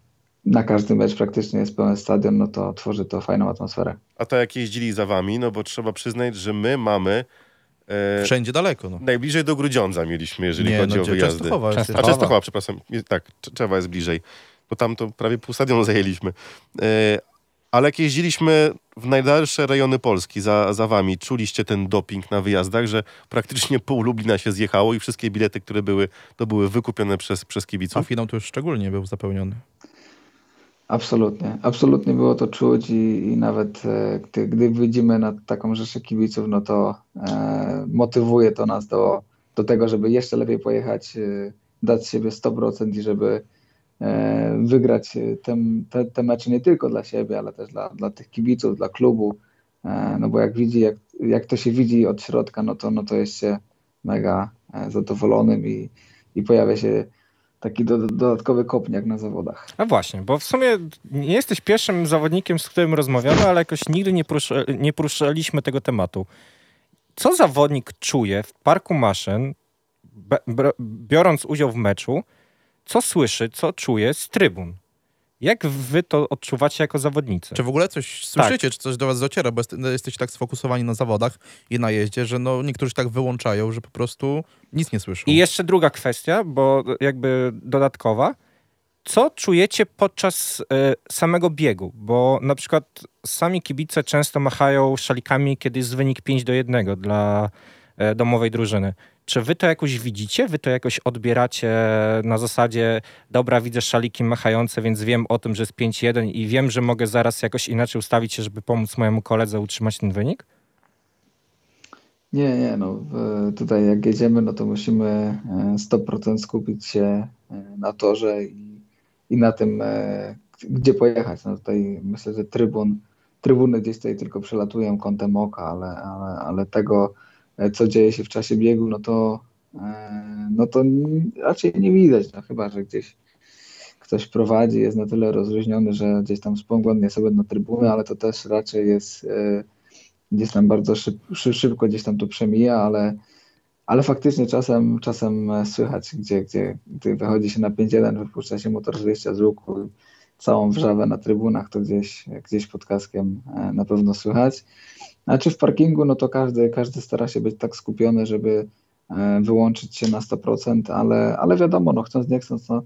na każdy mecz praktycznie jest pełen stadion, no to tworzy to fajną atmosferę. A to jak jeździli za wami, no bo trzeba przyznać, że my mamy e, Wszędzie daleko, no. najbliżej do Grudziądza mieliśmy, jeżeli nie, chodzi no, o wyjazdy. Częstochowa jest Częstochowa. A Częstochowa, przepraszam. Tak, Cz- Czewa jest bliżej. Bo tam to prawie pół stadionu zajęliśmy. E, ale jak jeździliśmy w najdalsze rejony Polski za, za wami, czuliście ten doping na wyjazdach, że praktycznie pół Lublina się zjechało i wszystkie bilety, które były, to były wykupione przez, przez A kibiców. finał to już szczególnie był zapełniony. Absolutnie, absolutnie było to czuć i, i nawet e, gdy, gdy widzimy na taką rzeszę kibiców, no to e, motywuje to nas do, do tego, żeby jeszcze lepiej pojechać, e, dać z siebie 100% i żeby wygrać e, te, te, te mecze nie tylko dla siebie, ale też dla, dla tych kibiców, dla klubu, e, no bo jak widzi, jak, jak to się widzi od środka, no to, no to jest się mega e, zadowolonym i, i pojawia się taki do, dodatkowy kopniak na zawodach. A właśnie, bo w sumie nie jesteś pierwszym zawodnikiem, z którym rozmawiamy, ale jakoś nigdy nie, porusza, nie poruszaliśmy tego tematu. Co zawodnik czuje w parku maszyn, biorąc udział w meczu, co słyszy, co czuje z trybun? Jak wy to odczuwacie jako zawodnicy? Czy w ogóle coś słyszycie, czy coś do was dociera, bo jest, no, jesteście tak sfokusowani na zawodach i na jeździe, że no, niektórzy tak wyłączają, że po prostu nic nie słyszą. I jeszcze druga kwestia, bo jakby dodatkowa. Co czujecie podczas e, samego biegu? Bo na przykład sami kibice często machają szalikami, kiedy jest wynik 5 do 1 dla e, domowej drużyny. Czy wy to jakoś widzicie? Wy to jakoś odbieracie na zasadzie dobra, widzę szaliki machające, więc wiem o tym, że jest 5-1 i wiem, że mogę zaraz jakoś inaczej ustawić się, żeby pomóc mojemu koledze utrzymać ten wynik? Nie, nie, no tutaj jak jedziemy, no to musimy e, 100% skupić się e, na torze i, i na tym, e, gdzie pojechać. No tutaj myślę, że trybun, trybuny gdzieś tutaj tylko przelatują kątem oka, ale, ale, ale tego, e, co dzieje się w czasie biegu, no to, e, no to raczej nie widać, no chyba, że gdzieś ktoś prowadzi, jest na tyle rozluźniony, że gdzieś tam spoglądnie sobie na trybunę, ale to też raczej jest e, gdzieś tam bardzo szyb, szy- szybko gdzieś tam to przemija, ale, ale faktycznie czasem, czasem e, słychać, gdzie, gdzie, gdy wychodzi się na 5-1, wypuszcza się motor 20 z łuku, całą wrzawę na trybunach, to gdzieś, gdzieś pod kaskiem e, na pewno słychać. A czy w parkingu, no to każdy, każdy stara się być tak skupiony, żeby e, wyłączyć się na 100%, ale, ale wiadomo, no chcąc nie chcąc, no,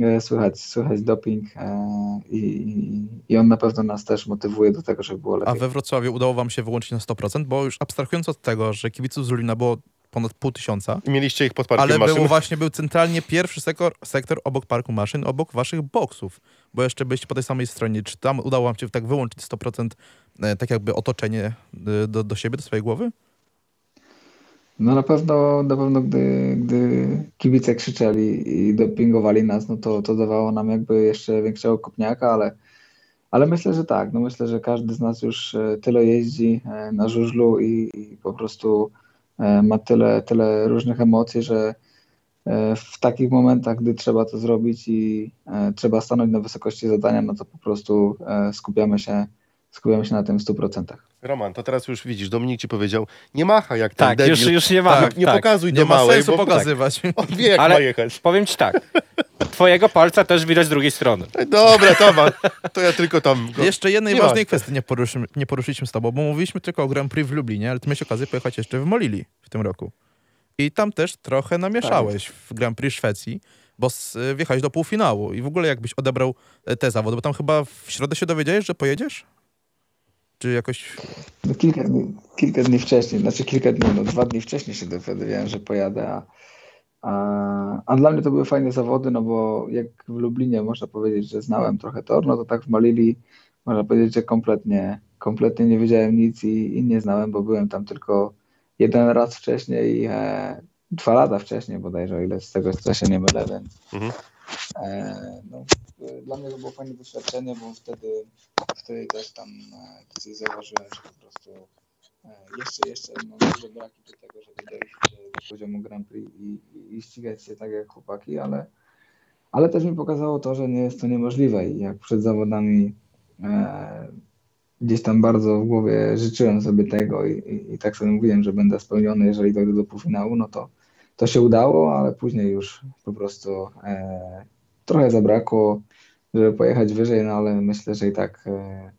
e, słychać, słychać doping e, i, i- on na pewno nas też motywuje do tego, żeby było A lepiej. we Wrocławiu udało wam się wyłączyć na 100%, bo już abstrahując od tego, że kibiców z Lublina było ponad pół tysiąca, I mieliście ich pod parkiem ale maszyn. był właśnie był centralnie pierwszy sektor, sektor obok parku maszyn, obok waszych boksów, bo jeszcze byliście po tej samej stronie. Czy tam udało wam się tak wyłączyć 100% e, tak jakby otoczenie e, do, do siebie, do swojej głowy? No na pewno, na pewno gdy, gdy kibice krzyczeli i dopingowali nas, no to, to dawało nam jakby jeszcze większego kopniaka, ale, ale myślę, że tak. No myślę, że każdy z nas już e, tyle jeździ na żużlu i, i po prostu ma tyle, tyle różnych emocji, że e, w takich momentach, gdy trzeba to zrobić i e, trzeba stanąć na wysokości zadania, no to po prostu e, skupiamy się, skupiamy się na tym w 100%. Roman, to teraz już widzisz, Dominik ci powiedział, nie macha jak ten Tak, debil. już, już nie ma. Tak, nie tak. pokazuj Nie do ma małej, sensu bo pokazywać. on wie jak Ale- ma jechać. Powiem ci tak. Twojego palca też widać z drugiej strony. Dobra, Toman, to ja tylko tam... Go... Jeszcze jednej Nie ważnej ma. kwestii nie, poruszy, nie poruszyliśmy z tobą, bo mówiliśmy tylko o Grand Prix w Lublinie, ale ty miałeś okazję pojechać jeszcze w Molili w tym roku. I tam też trochę namieszałeś w Grand Prix Szwecji, bo s- wjechałeś do półfinału. I w ogóle jakbyś odebrał e, te zawody, bo tam chyba w środę się dowiedziałeś, że pojedziesz? Czy jakoś... No kilka, dni, kilka dni wcześniej, znaczy kilka dni, no dwa dni wcześniej się dowiadywałem, że pojadę, a, a, a dla mnie to były fajne zawody, no bo jak w Lublinie można powiedzieć, że znałem trochę tor, no to tak w Malili można powiedzieć, że kompletnie, kompletnie nie wiedziałem nic i, i nie znałem, bo byłem tam tylko jeden raz wcześniej, e, dwa lata wcześniej bodajże, o ile z tego co się nie mylę, więc Mhm. e, no, dla mnie to było fajne doświadczenie, bo wtedy, wtedy też tam e, coś zauważyłem, że po prostu e, jeszcze, jeszcze mam duże braki do tego, żeby dojść e, do poziomu Grand Prix i, i, i ścigać się tak jak chłopaki, ale, ale też mi pokazało to, że nie jest to niemożliwe i jak przed zawodami e, gdzieś tam bardzo w głowie życzyłem sobie tego i, i, i tak sobie mówiłem, że będę spełniony, jeżeli dojdę do półfinału, no to to się udało, ale później już po prostu e, trochę zabrakło, żeby pojechać wyżej, no ale myślę, że i tak e,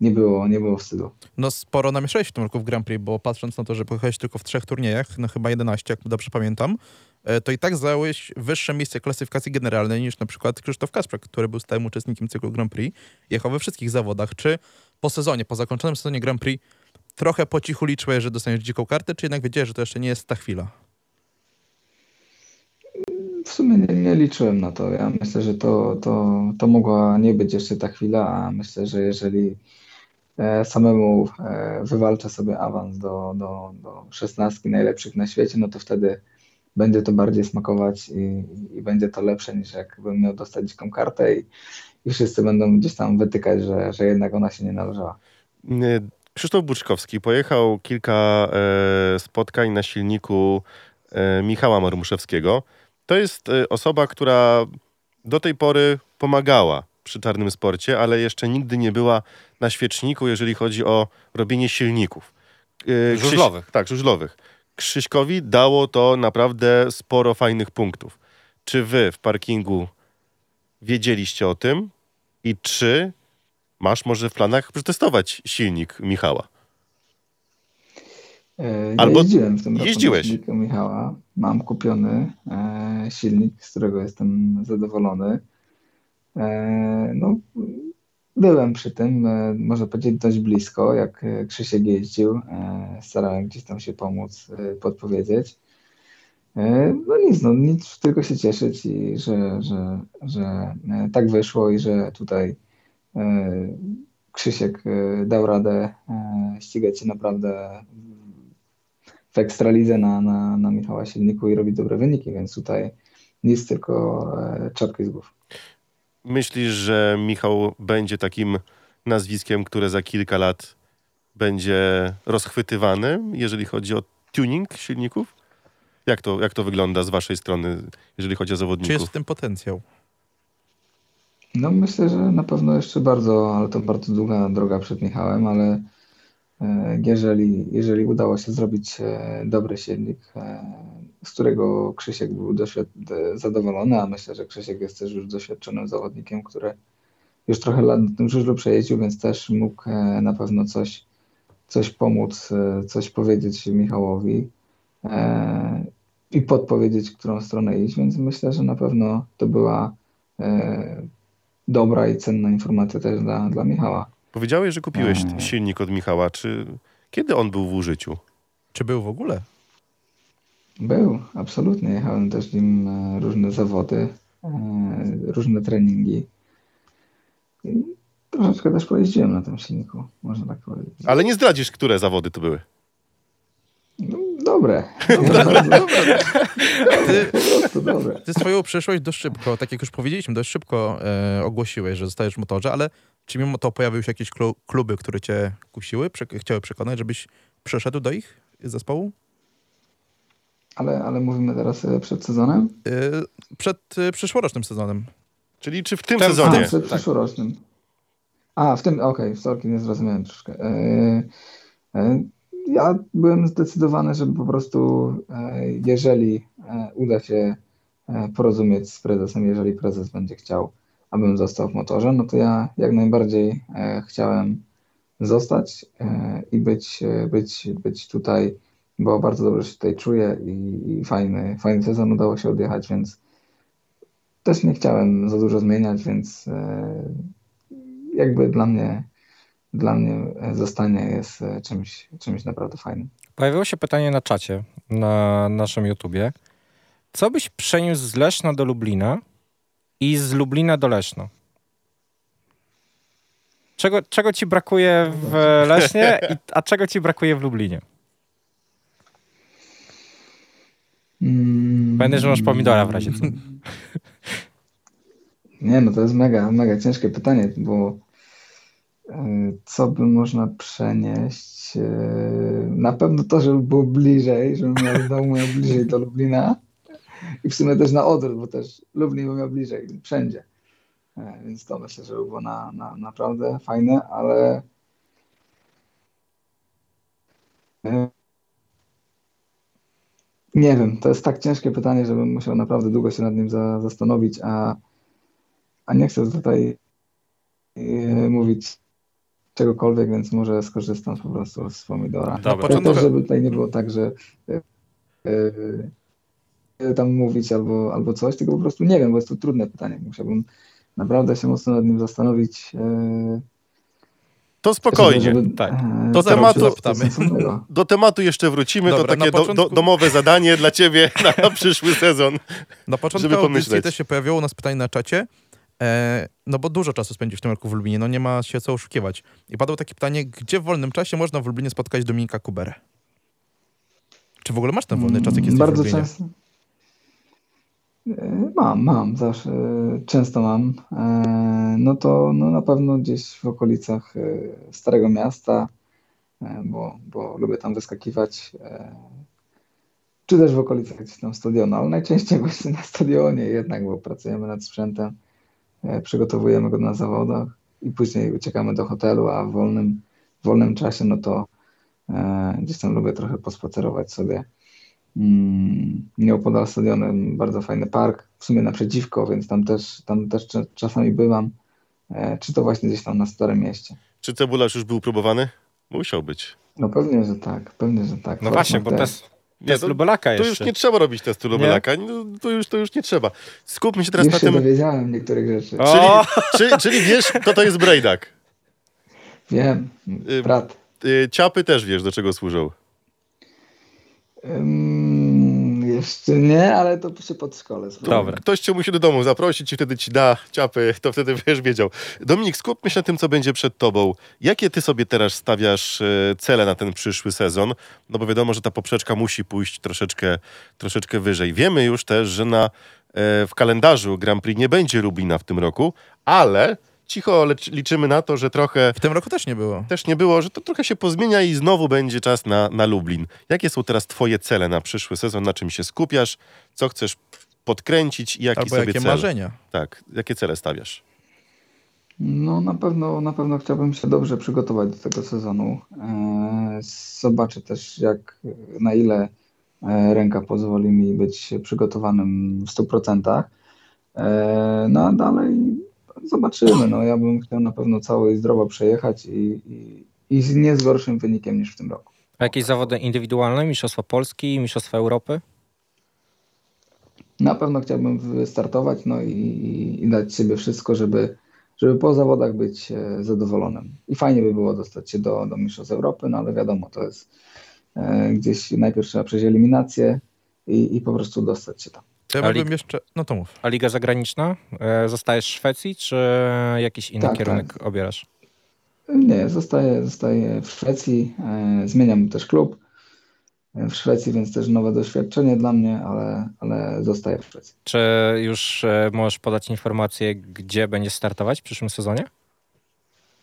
nie było, nie było wstydu. No sporo namieszałeś w tym roku w Grand Prix, bo patrząc na to, że pojechałeś tylko w trzech turniejach, no chyba 11, jak dobrze pamiętam, e, to i tak zająłeś wyższe miejsce klasyfikacji generalnej niż na przykład Krzysztof Kasprzak, który był stałym uczestnikiem cyklu Grand Prix, jechał we wszystkich zawodach. Czy po sezonie, po zakończonym sezonie Grand Prix trochę po cichu liczyłeś, że dostaniesz dziką kartę, czy jednak wiedziałeś, że to jeszcze nie jest ta chwila? W sumie nie, nie liczyłem na to. Ja myślę, że to, to, to mogła nie być jeszcze ta chwila, a myślę, że jeżeli e, samemu e, wywalczę sobie awans do, do, do 16 najlepszych na świecie, no to wtedy będzie to bardziej smakować i, i będzie to lepsze niż jakbym miał dostać dziką kartę i, i wszyscy będą gdzieś tam wytykać, że, że jednak ona się nie należała. Nie, Krzysztof Buczkowski pojechał kilka e, spotkań na silniku e, Michała Marmuszewskiego. To jest e, osoba, która do tej pory pomagała przy czarnym sporcie, ale jeszcze nigdy nie była na świeczniku, jeżeli chodzi o robienie silników. E, Krzyś- Żużlowych. Tak, żużlowych. Krzyśkowi dało to naprawdę sporo fajnych punktów. Czy wy w parkingu wiedzieliście o tym i czy masz może w planach przetestować silnik Michała? E, Albo ja jeździłem w tym roku jeździłeś. silniku Michała. Mam kupiony e, silnik, z którego jestem zadowolony. E, no, byłem przy tym, można powiedzieć, dość blisko, jak Krzysiek jeździł. Starałem gdzieś tam się pomóc, podpowiedzieć. No nic, no nic, tylko się cieszyć i że, że, że tak wyszło i że tutaj Krzysiek dał radę ścigać się naprawdę w Ekstralidze na, na, na Michała Silniku i robić dobre wyniki, więc tutaj nic, tylko e, czapki z głów. Myślisz, że Michał będzie takim nazwiskiem, które za kilka lat będzie rozchwytywany, jeżeli chodzi o tuning silników? Jak to, jak to wygląda z waszej strony, jeżeli chodzi o Czy zawodników? jest w tym potencjał? No myślę, że na pewno jeszcze bardzo, ale to bardzo długa droga przed Michałem, ale jeżeli, jeżeli udało się zrobić e, dobry silnik, e, z którego Krzysiek był e, zadowolony, a myślę, że Krzysiek jest też już doświadczonym zawodnikiem, który już trochę lat na tym żużlu przejeździł, więc też mógł e, na pewno coś, coś pomóc, e, coś powiedzieć Michałowi e, i podpowiedzieć, którą stronę iść, więc myślę, że na pewno to była e, dobra i cenna informacja też dla, dla Michała. Powiedziałeś, że kupiłeś Mm. silnik od Michała. Czy kiedy on był w użyciu? Czy był w ogóle? Był, absolutnie. Jechałem też z nim e, różne zawody, e, różne treningi. I troszeczkę też pojeździłem na tym silniku, można tak powiedzieć. Ale nie zdradzisz, które zawody to były. No, dobre. Bardzo dobre. Dobre, Po prostu dobre. Ty swoją przyszłość dość szybko, tak jak już powiedzieliśmy, dość szybko e, ogłosiłeś, że zostajesz w motorze, ale czy mimo to pojawiły się jakieś klu- kluby, które cię kusiły, prze- chciały przekonać, żebyś przeszedł do ich zespołu? Ale, ale mówimy teraz e, przed sezonem? Y, Przed y, przyszłorocznym sezonem. Czyli czy w tym Ten- A, sezonie? przed przyszłorocznym. A, w tym, okej, w sorki nie zrozumiałem troszkę. E, e, ja byłem zdecydowany, żeby po prostu, jeżeli uda się porozumieć z prezesem, jeżeli prezes będzie chciał, abym został w motorze, no to ja jak najbardziej e, chciałem zostać e, i być, e, być, być tutaj, bo bardzo dobrze się tutaj czuję i, i fajny, fajny sezon udało się odjechać, więc też nie chciałem za dużo zmieniać, więc jakby dla mnie, dla mnie zostanie jest czymś, czymś naprawdę fajnym. Pojawiło się pytanie na czacie na naszym YouTubie. Co byś przeniósł z Leszna do Lublina i z Lublina do Leszna? Czego, czego ci brakuje w Lesznie, a czego ci brakuje w Lublinie? Mm. Pamiętaj, że masz pomidora w razie co. Nie, no to jest mega, mega ciężkie pytanie, bo e, co by można przenieść? E, Na pewno to, żeby było bliżej, żebym miał z domu miał bliżej do Lublina i w sumie też na odwrót, bo też Lublin by miał bliżej, wszędzie. E, Więc to myślę, że by było na, na, naprawdę fajne, ale e, nie wiem, to jest tak ciężkie pytanie, żebym musiał naprawdę długo się nad nim za, zastanowić, a a nie chcę tutaj e, mówić czegokolwiek, więc może skorzystam po prostu z pomidora. Dobra. Ja też, żeby tutaj nie było tak, że e, tam mówić albo, albo coś, tylko po prostu nie wiem, bo jest to trudne pytanie. Musiałbym naprawdę się mocno nad nim zastanowić. e, To spokojnie. żeby- tak. e, Do coś tematu-. Do tematu jeszcze wrócimy. Dobra, to takie do, do, początku- domowe zadanie dla ciebie na, na przyszły sezon. Na początku Żeby pomyśleć. też się pojawiło u nas pytanie na czacie, e, no bo dużo czasu spędził w tym roku w Lublinie, no nie ma się co oszukiwać. I padło takie pytanie, gdzie w wolnym czasie można w Lublinie spotkać Dominika Kuberę? Czy w ogóle masz ten wolny czas, jak jesteś w Bardzo Lublinie? często. E, Mam, mam, zawsze, często mam. E, No to no na pewno gdzieś w okolicach e, Starego Miasta, bo, bo lubię tam wyskakiwać. Czy też w okolicach gdzieś tam stadionu, ale najczęściej właśnie na stadionie jednak, bo pracujemy nad sprzętem, przygotowujemy go na zawodach i później uciekamy do hotelu, a w wolnym, w wolnym czasie no to gdzieś tam lubię trochę pospacerować sobie. Mm, Nieopodal stadionem bardzo fajny park, w sumie naprzeciwko, więc tam też, tam też cza- czasami bywam, e, czy to właśnie gdzieś tam na Starym Mieście. Czy cebularz już był próbowany? Musiał być. No pewnie, że tak, pewnie, że tak. No właśnie, bo test, Nie, test to, Lubelaka to jeszcze. już nie trzeba robić testu Lubelaka. No, to, już, to już nie trzeba. Skupmy się teraz Już na się tym. dowiedziałem niektórych rzeczy. O! Czyli, czy, czyli wiesz, kto to jest Brejdak? Wiem, Y, brat. Y, Ciapy też wiesz, do czego służą. Ym, jeszcze nie, ale to się spróbuję. Dobra. Ktoś cię musi do domu zaprosić i wtedy ci da ciapy, to wtedy będziesz wiedział. Dominik, skupmy się na tym, co będzie przed tobą. Jakie ty sobie teraz stawiasz e, cele na ten przyszły sezon? No bo wiadomo, że ta poprzeczka musi pójść troszeczkę, troszeczkę wyżej. Wiemy już też, że na, e, w kalendarzu Grand Prix nie będzie Lublina w tym roku, ale cicho lecz, liczymy na to, że trochę W tym roku też nie było. też nie było, że to trochę się pozmienia i znowu będzie czas na, na Lublin. Jakie są teraz twoje cele na przyszły sezon? Na czym się skupiasz? Co chcesz podkręcić i jaki Albo sobie jakie cel? marzenia. Tak, jakie cele stawiasz? No na pewno, na pewno chciałbym się dobrze przygotować do tego sezonu. E, Zobaczę też jak, na ile e, ręka pozwoli mi być przygotowanym w 100%. E, No a dalej zobaczymy. No, ja bym chciał na pewno cały i zdrowo przejechać i, i, i z nie z gorszym wynikiem niż w tym roku. A jakieś zawody indywidualne? Mistrzostwa Polski, Mistrzostwa Europy? Na pewno chciałbym wystartować no i, i, dać siebie wszystko, żeby, żeby po zawodach być e, zadowolonym. I fajnie by było dostać się do, do Mistrzostw Europy, no ale wiadomo, to jest e, gdzieś najpierw trzeba przejść eliminację i, i po prostu dostać się tam. To ja bym jeszcze... No to mów. A Liga Zagraniczna? E, Zostajesz w Szwecji, czy jakiś inny Tak, kierunek obierasz? Nie, zostaję, zostaję w Szwecji, e, zmieniam też klub e, w Szwecji, więc też nowe doświadczenie dla mnie, ale, ale zostaję w Szwecji. Czy już możesz podać informację, gdzie będziesz startować w przyszłym sezonie?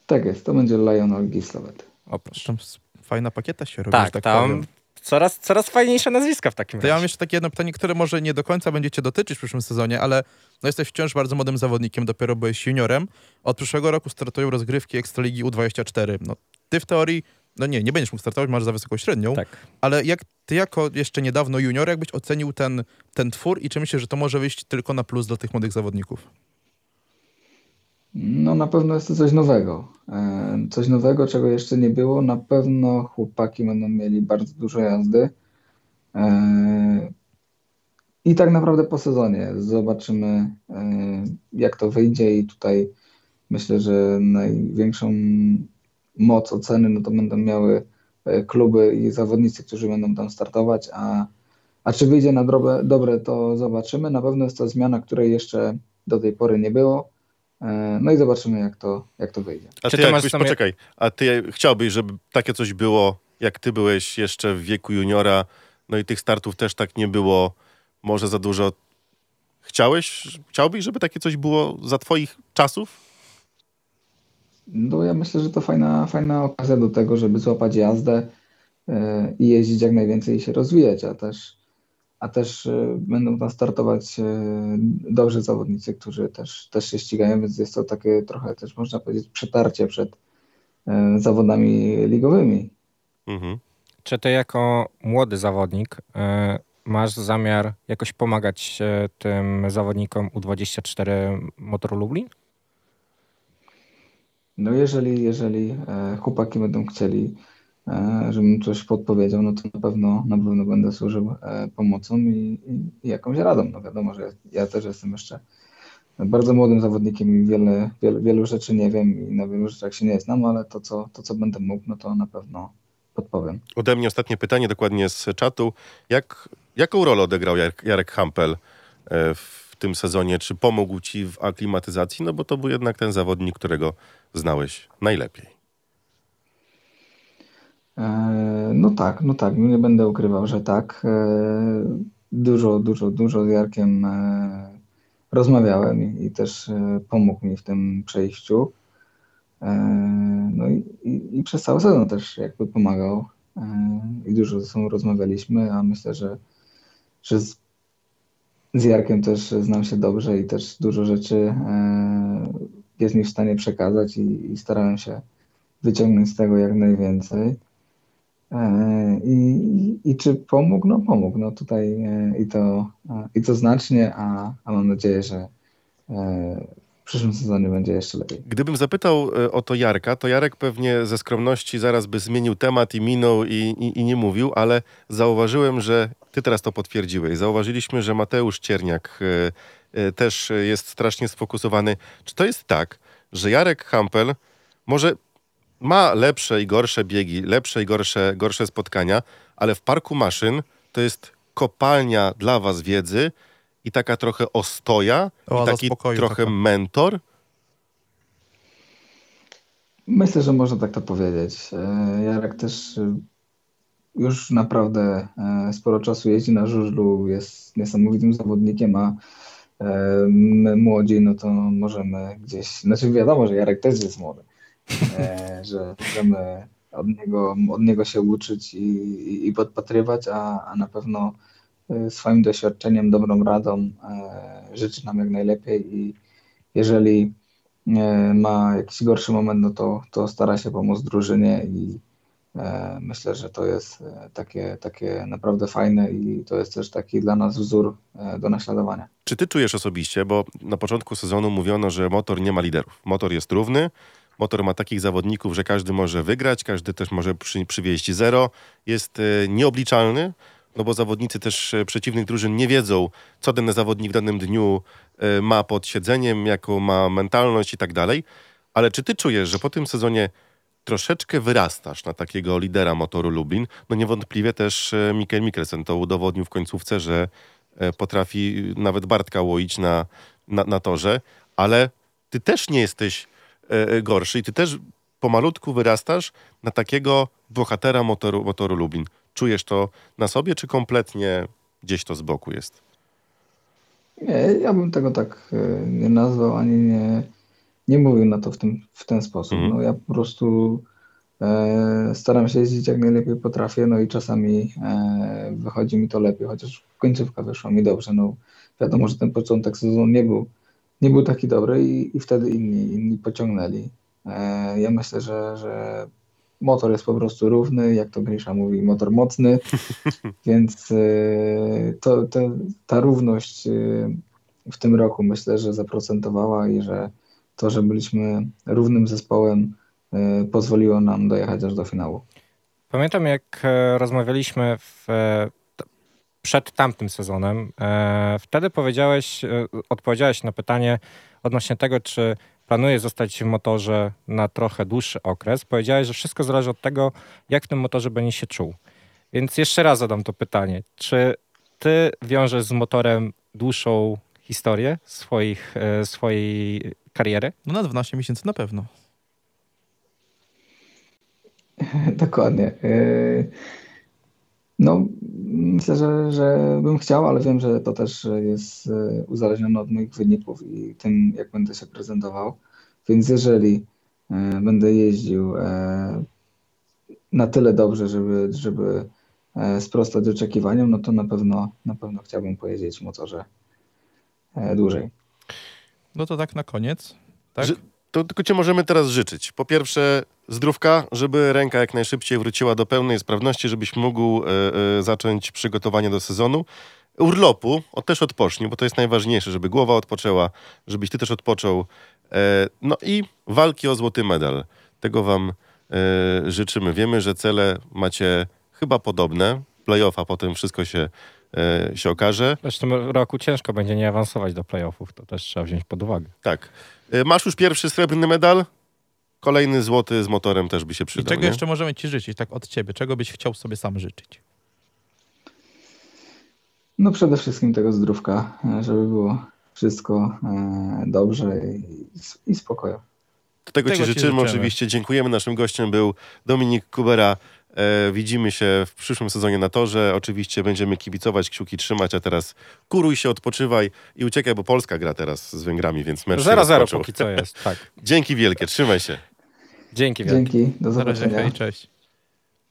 Tak jest, to będzie Lionel Gislovet. O proszę. Tam s- fajna pakieta się robi, Tak, tak tam powiem. Coraz, coraz fajniejsze nazwiska w takim To ja mam razie. jeszcze takie jedno pytanie, które może nie do końca będziecie dotyczyć w przyszłym sezonie, ale no jesteś wciąż bardzo młodym zawodnikiem, dopiero byłeś juniorem. Od przyszłego roku startują rozgrywki Ekstraligi U24. No, ty w teorii, no nie, nie będziesz mógł startować, masz za wysoką średnią, Tak. ale jak ty jako jeszcze niedawno junior, jakbyś ocenił ten, ten twór i czy myślisz, że to może wyjść tylko na plus dla tych młodych zawodników? No na pewno jest to coś nowego. E, Coś nowego, czego jeszcze nie było. Na pewno chłopaki będą mieli bardzo dużo jazdy. E, I tak naprawdę po sezonie zobaczymy, e, jak to wyjdzie i tutaj myślę, że największą moc oceny no to będą miały kluby i zawodnicy, którzy będą tam startować, a, a czy wyjdzie na dobre, dobre, to zobaczymy. Na pewno jest to zmiana, której jeszcze do tej pory nie było. E, No i zobaczymy, jak to, jak to wyjdzie. A ty, jakbyś, poczekaj, a ty chciałbyś, żeby takie coś było, jak ty byłeś jeszcze w wieku juniora, no i tych startów też tak nie było, może za dużo. Chciałeś, chciałbyś, żeby takie coś było za twoich czasów? No ja myślę, że to fajna, fajna okazja do tego, żeby złapać jazdę e, i jeździć jak najwięcej i się rozwijać, a też, a też e, będą tam startować e, dobrzy zawodnicy, którzy też, też się ścigają, więc jest to takie trochę też można powiedzieć przetarcie przed e, zawodami ligowymi. Mhm. Czy ty jako młody zawodnik masz zamiar jakoś pomagać tym zawodnikom U24 Motoru Lublin? No jeżeli, jeżeli e, chłopaki będą chcieli, żebym coś podpowiedział, no to na pewno, na pewno będę służył e, pomocą i, i, i jakąś radą. No wiadomo, że ja też jestem jeszcze bardzo młodym zawodnikiem i wiele, wiele, wielu rzeczy nie wiem i na wielu rzeczach się nie znam, ale to co, to, co będę mógł, no to na pewno podpowiem. Ode mnie ostatnie pytanie, dokładnie z czatu. Jak, jaką rolę odegrał Jarek, Jarek Hampel e, w tym sezonie? Czy pomógł ci w aklimatyzacji? No bo to był jednak ten zawodnik, którego znałeś najlepiej. E, No tak, no tak, nie będę ukrywał, że tak. E, Dużo, dużo, dużo z Jarkiem e, rozmawiałem i, też pomógł mi w tym przejściu. No i, i, i przez cały sezon też jakby pomagał i dużo ze sobą rozmawialiśmy, a myślę, że, że z, z Jarkiem też znam się dobrze i też dużo rzeczy jest mi w stanie przekazać i, i starałem się wyciągnąć z tego jak najwięcej. E, I, i, czy pomógł? No pomógł. No tutaj e, i to, i to znacznie, a, a mam nadzieję, że e, w przyszłym sezonie będzie jeszcze lepiej. Gdybym zapytał o to Jarka, to Jarek pewnie ze skromności zaraz by zmienił temat i minął i, i, i nie mówił, ale zauważyłem, że ty teraz to potwierdziłeś. Zauważyliśmy, że Mateusz Cierniak też jest strasznie sfokusowany. Czy to jest tak, że Jarek Hampel może ma lepsze i gorsze biegi, lepsze i gorsze, gorsze spotkania, ale w parku maszyn to jest kopalnia dla was wiedzy i taka trochę ostoja i Oaza taki trochę taka. mentor? Myślę, że można tak to powiedzieć. E, Jarek też e, już naprawdę e, sporo czasu jeździ na żużlu, jest niesamowitym zawodnikiem, a my młodzi, no to możemy gdzieś, znaczy wiadomo, że Jarek też jest młody, że możemy od niego, od niego się uczyć i, i, podpatrywać, a, a na pewno e, swoim doświadczeniem, dobrą radą e, życzy nam jak najlepiej i jeżeli e, ma jakiś gorszy moment, no to, to stara się pomóc drużynie i e, myślę, że to jest e, takie, takie naprawdę fajne i to jest też taki dla nas wzór e, do naśladowania. Czy ty czujesz osobiście, bo na początku sezonu mówiono, że motor nie ma liderów. Motor jest równy, motor ma takich zawodników, że każdy może wygrać, każdy też może przy, przywieźć zero. Jest e, nieobliczalny, no bo zawodnicy też e, przeciwnych drużyn nie wiedzą, co dany zawodnik w danym dniu e, ma pod siedzeniem, jaką ma mentalność i tak dalej. Ale czy ty czujesz, że po tym sezonie troszeczkę wyrastasz na takiego lidera motoru Lublin? No niewątpliwie też Mikkel Mikkelsen to udowodnił w końcówce, że potrafi nawet Bartka łoić na, na, na torze, ale ty też nie jesteś gorszy i ty też pomalutku wyrastasz na takiego bohatera motoru, motoru Lublin. Czujesz to na sobie, czy kompletnie gdzieś to z boku jest? Nie, ja bym tego tak e, nie nazwał, ani nie, nie mówił na to w, tym, w ten sposób. Mhm. No ja po prostu E, Staram się jeździć jak najlepiej potrafię, no i czasami e, wychodzi mi to lepiej, chociaż końcówka wyszła mi dobrze. No, wiadomo, że ten początek sezonu nie był, nie był taki dobry i, i wtedy inni, inni pociągnęli. E, Ja myślę, że, że motor jest po prostu równy, jak to Grisza mówi, motor mocny, więc e, to, to, ta równość e, w tym roku myślę, że zaprocentowała i że to, że byliśmy równym zespołem, e, pozwoliło nam dojechać aż do finału. Pamiętam, jak rozmawialiśmy w, przed tamtym sezonem. E, wtedy powiedziałeś, e, odpowiedziałeś na pytanie odnośnie tego, czy planujesz zostać w motorze na trochę dłuższy okres. Powiedziałeś, że wszystko zależy od tego, jak w tym motorze będzie się czuł. Więc jeszcze raz zadam to pytanie. Czy ty wiążesz z motorem dłuższą historię swoich, e, swojej kariery? No na 12 miesięcy na pewno. Dokładnie. E, No, myślę, że, że bym chciał, ale wiem, że to też jest e, uzależnione od moich wyników i tym, jak będę się prezentował. Więc jeżeli e, będę jeździł e, na tyle dobrze, żeby, żeby sprostać oczekiwaniom, no to na pewno, na pewno chciałbym pojeździć w motorze dłużej. No to tak na koniec. Tak? Że- To tylko cię możemy teraz życzyć. Po pierwsze, zdrówka, żeby ręka jak najszybciej wróciła do pełnej sprawności, żebyś mógł e, e, zacząć przygotowanie do sezonu. Urlopu, o, też odpocznij, bo to jest najważniejsze, żeby głowa odpoczęła, żebyś ty też odpoczął. E, no i walki o złoty medal. Tego wam e, życzymy. Wiemy, że cele macie chyba podobne. Playoff, a potem wszystko się, się okaże. W tym roku ciężko będzie nie awansować do playoffów. To też trzeba wziąć pod uwagę. Tak. E, Masz już pierwszy srebrny medal. Kolejny złoty z motorem też by się I przydał. czego nie? jeszcze możemy ci życzyć, tak od ciebie? Czego byś chciał sobie sam życzyć? No przede wszystkim tego zdrówka, e, żeby było wszystko e, dobrze i, i spokoju. Tego, Tego ci ci życzymy, życzymy. oczywiście. Dziękujemy. Naszym gościem był Dominik Kubera. E, widzimy się w przyszłym sezonie na torze. Oczywiście będziemy kibicować, kciuki trzymać, a teraz kuruj się, odpoczywaj i uciekaj, bo Polska gra teraz z Węgrami, więc mecz się 0-0 rozpoczął. póki co jest, tak. Dzięki wielkie, trzymaj się. Dzięki wielkie. Dzięki, do zobaczenia. hej, cześć.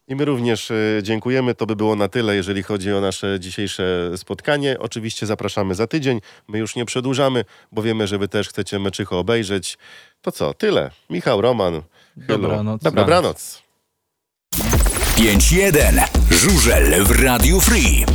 I my również e, dziękujemy. To by było na tyle, jeżeli chodzi o nasze dzisiejsze spotkanie. Oczywiście zapraszamy za tydzień. My już nie przedłużamy, bo wiemy, że wy też chcecie meczycho obejrzeć. To co, tyle. Michał, Roman, Chylu. Dobranoc. Dobranoc. 5-1. Żużel w Radiu Free.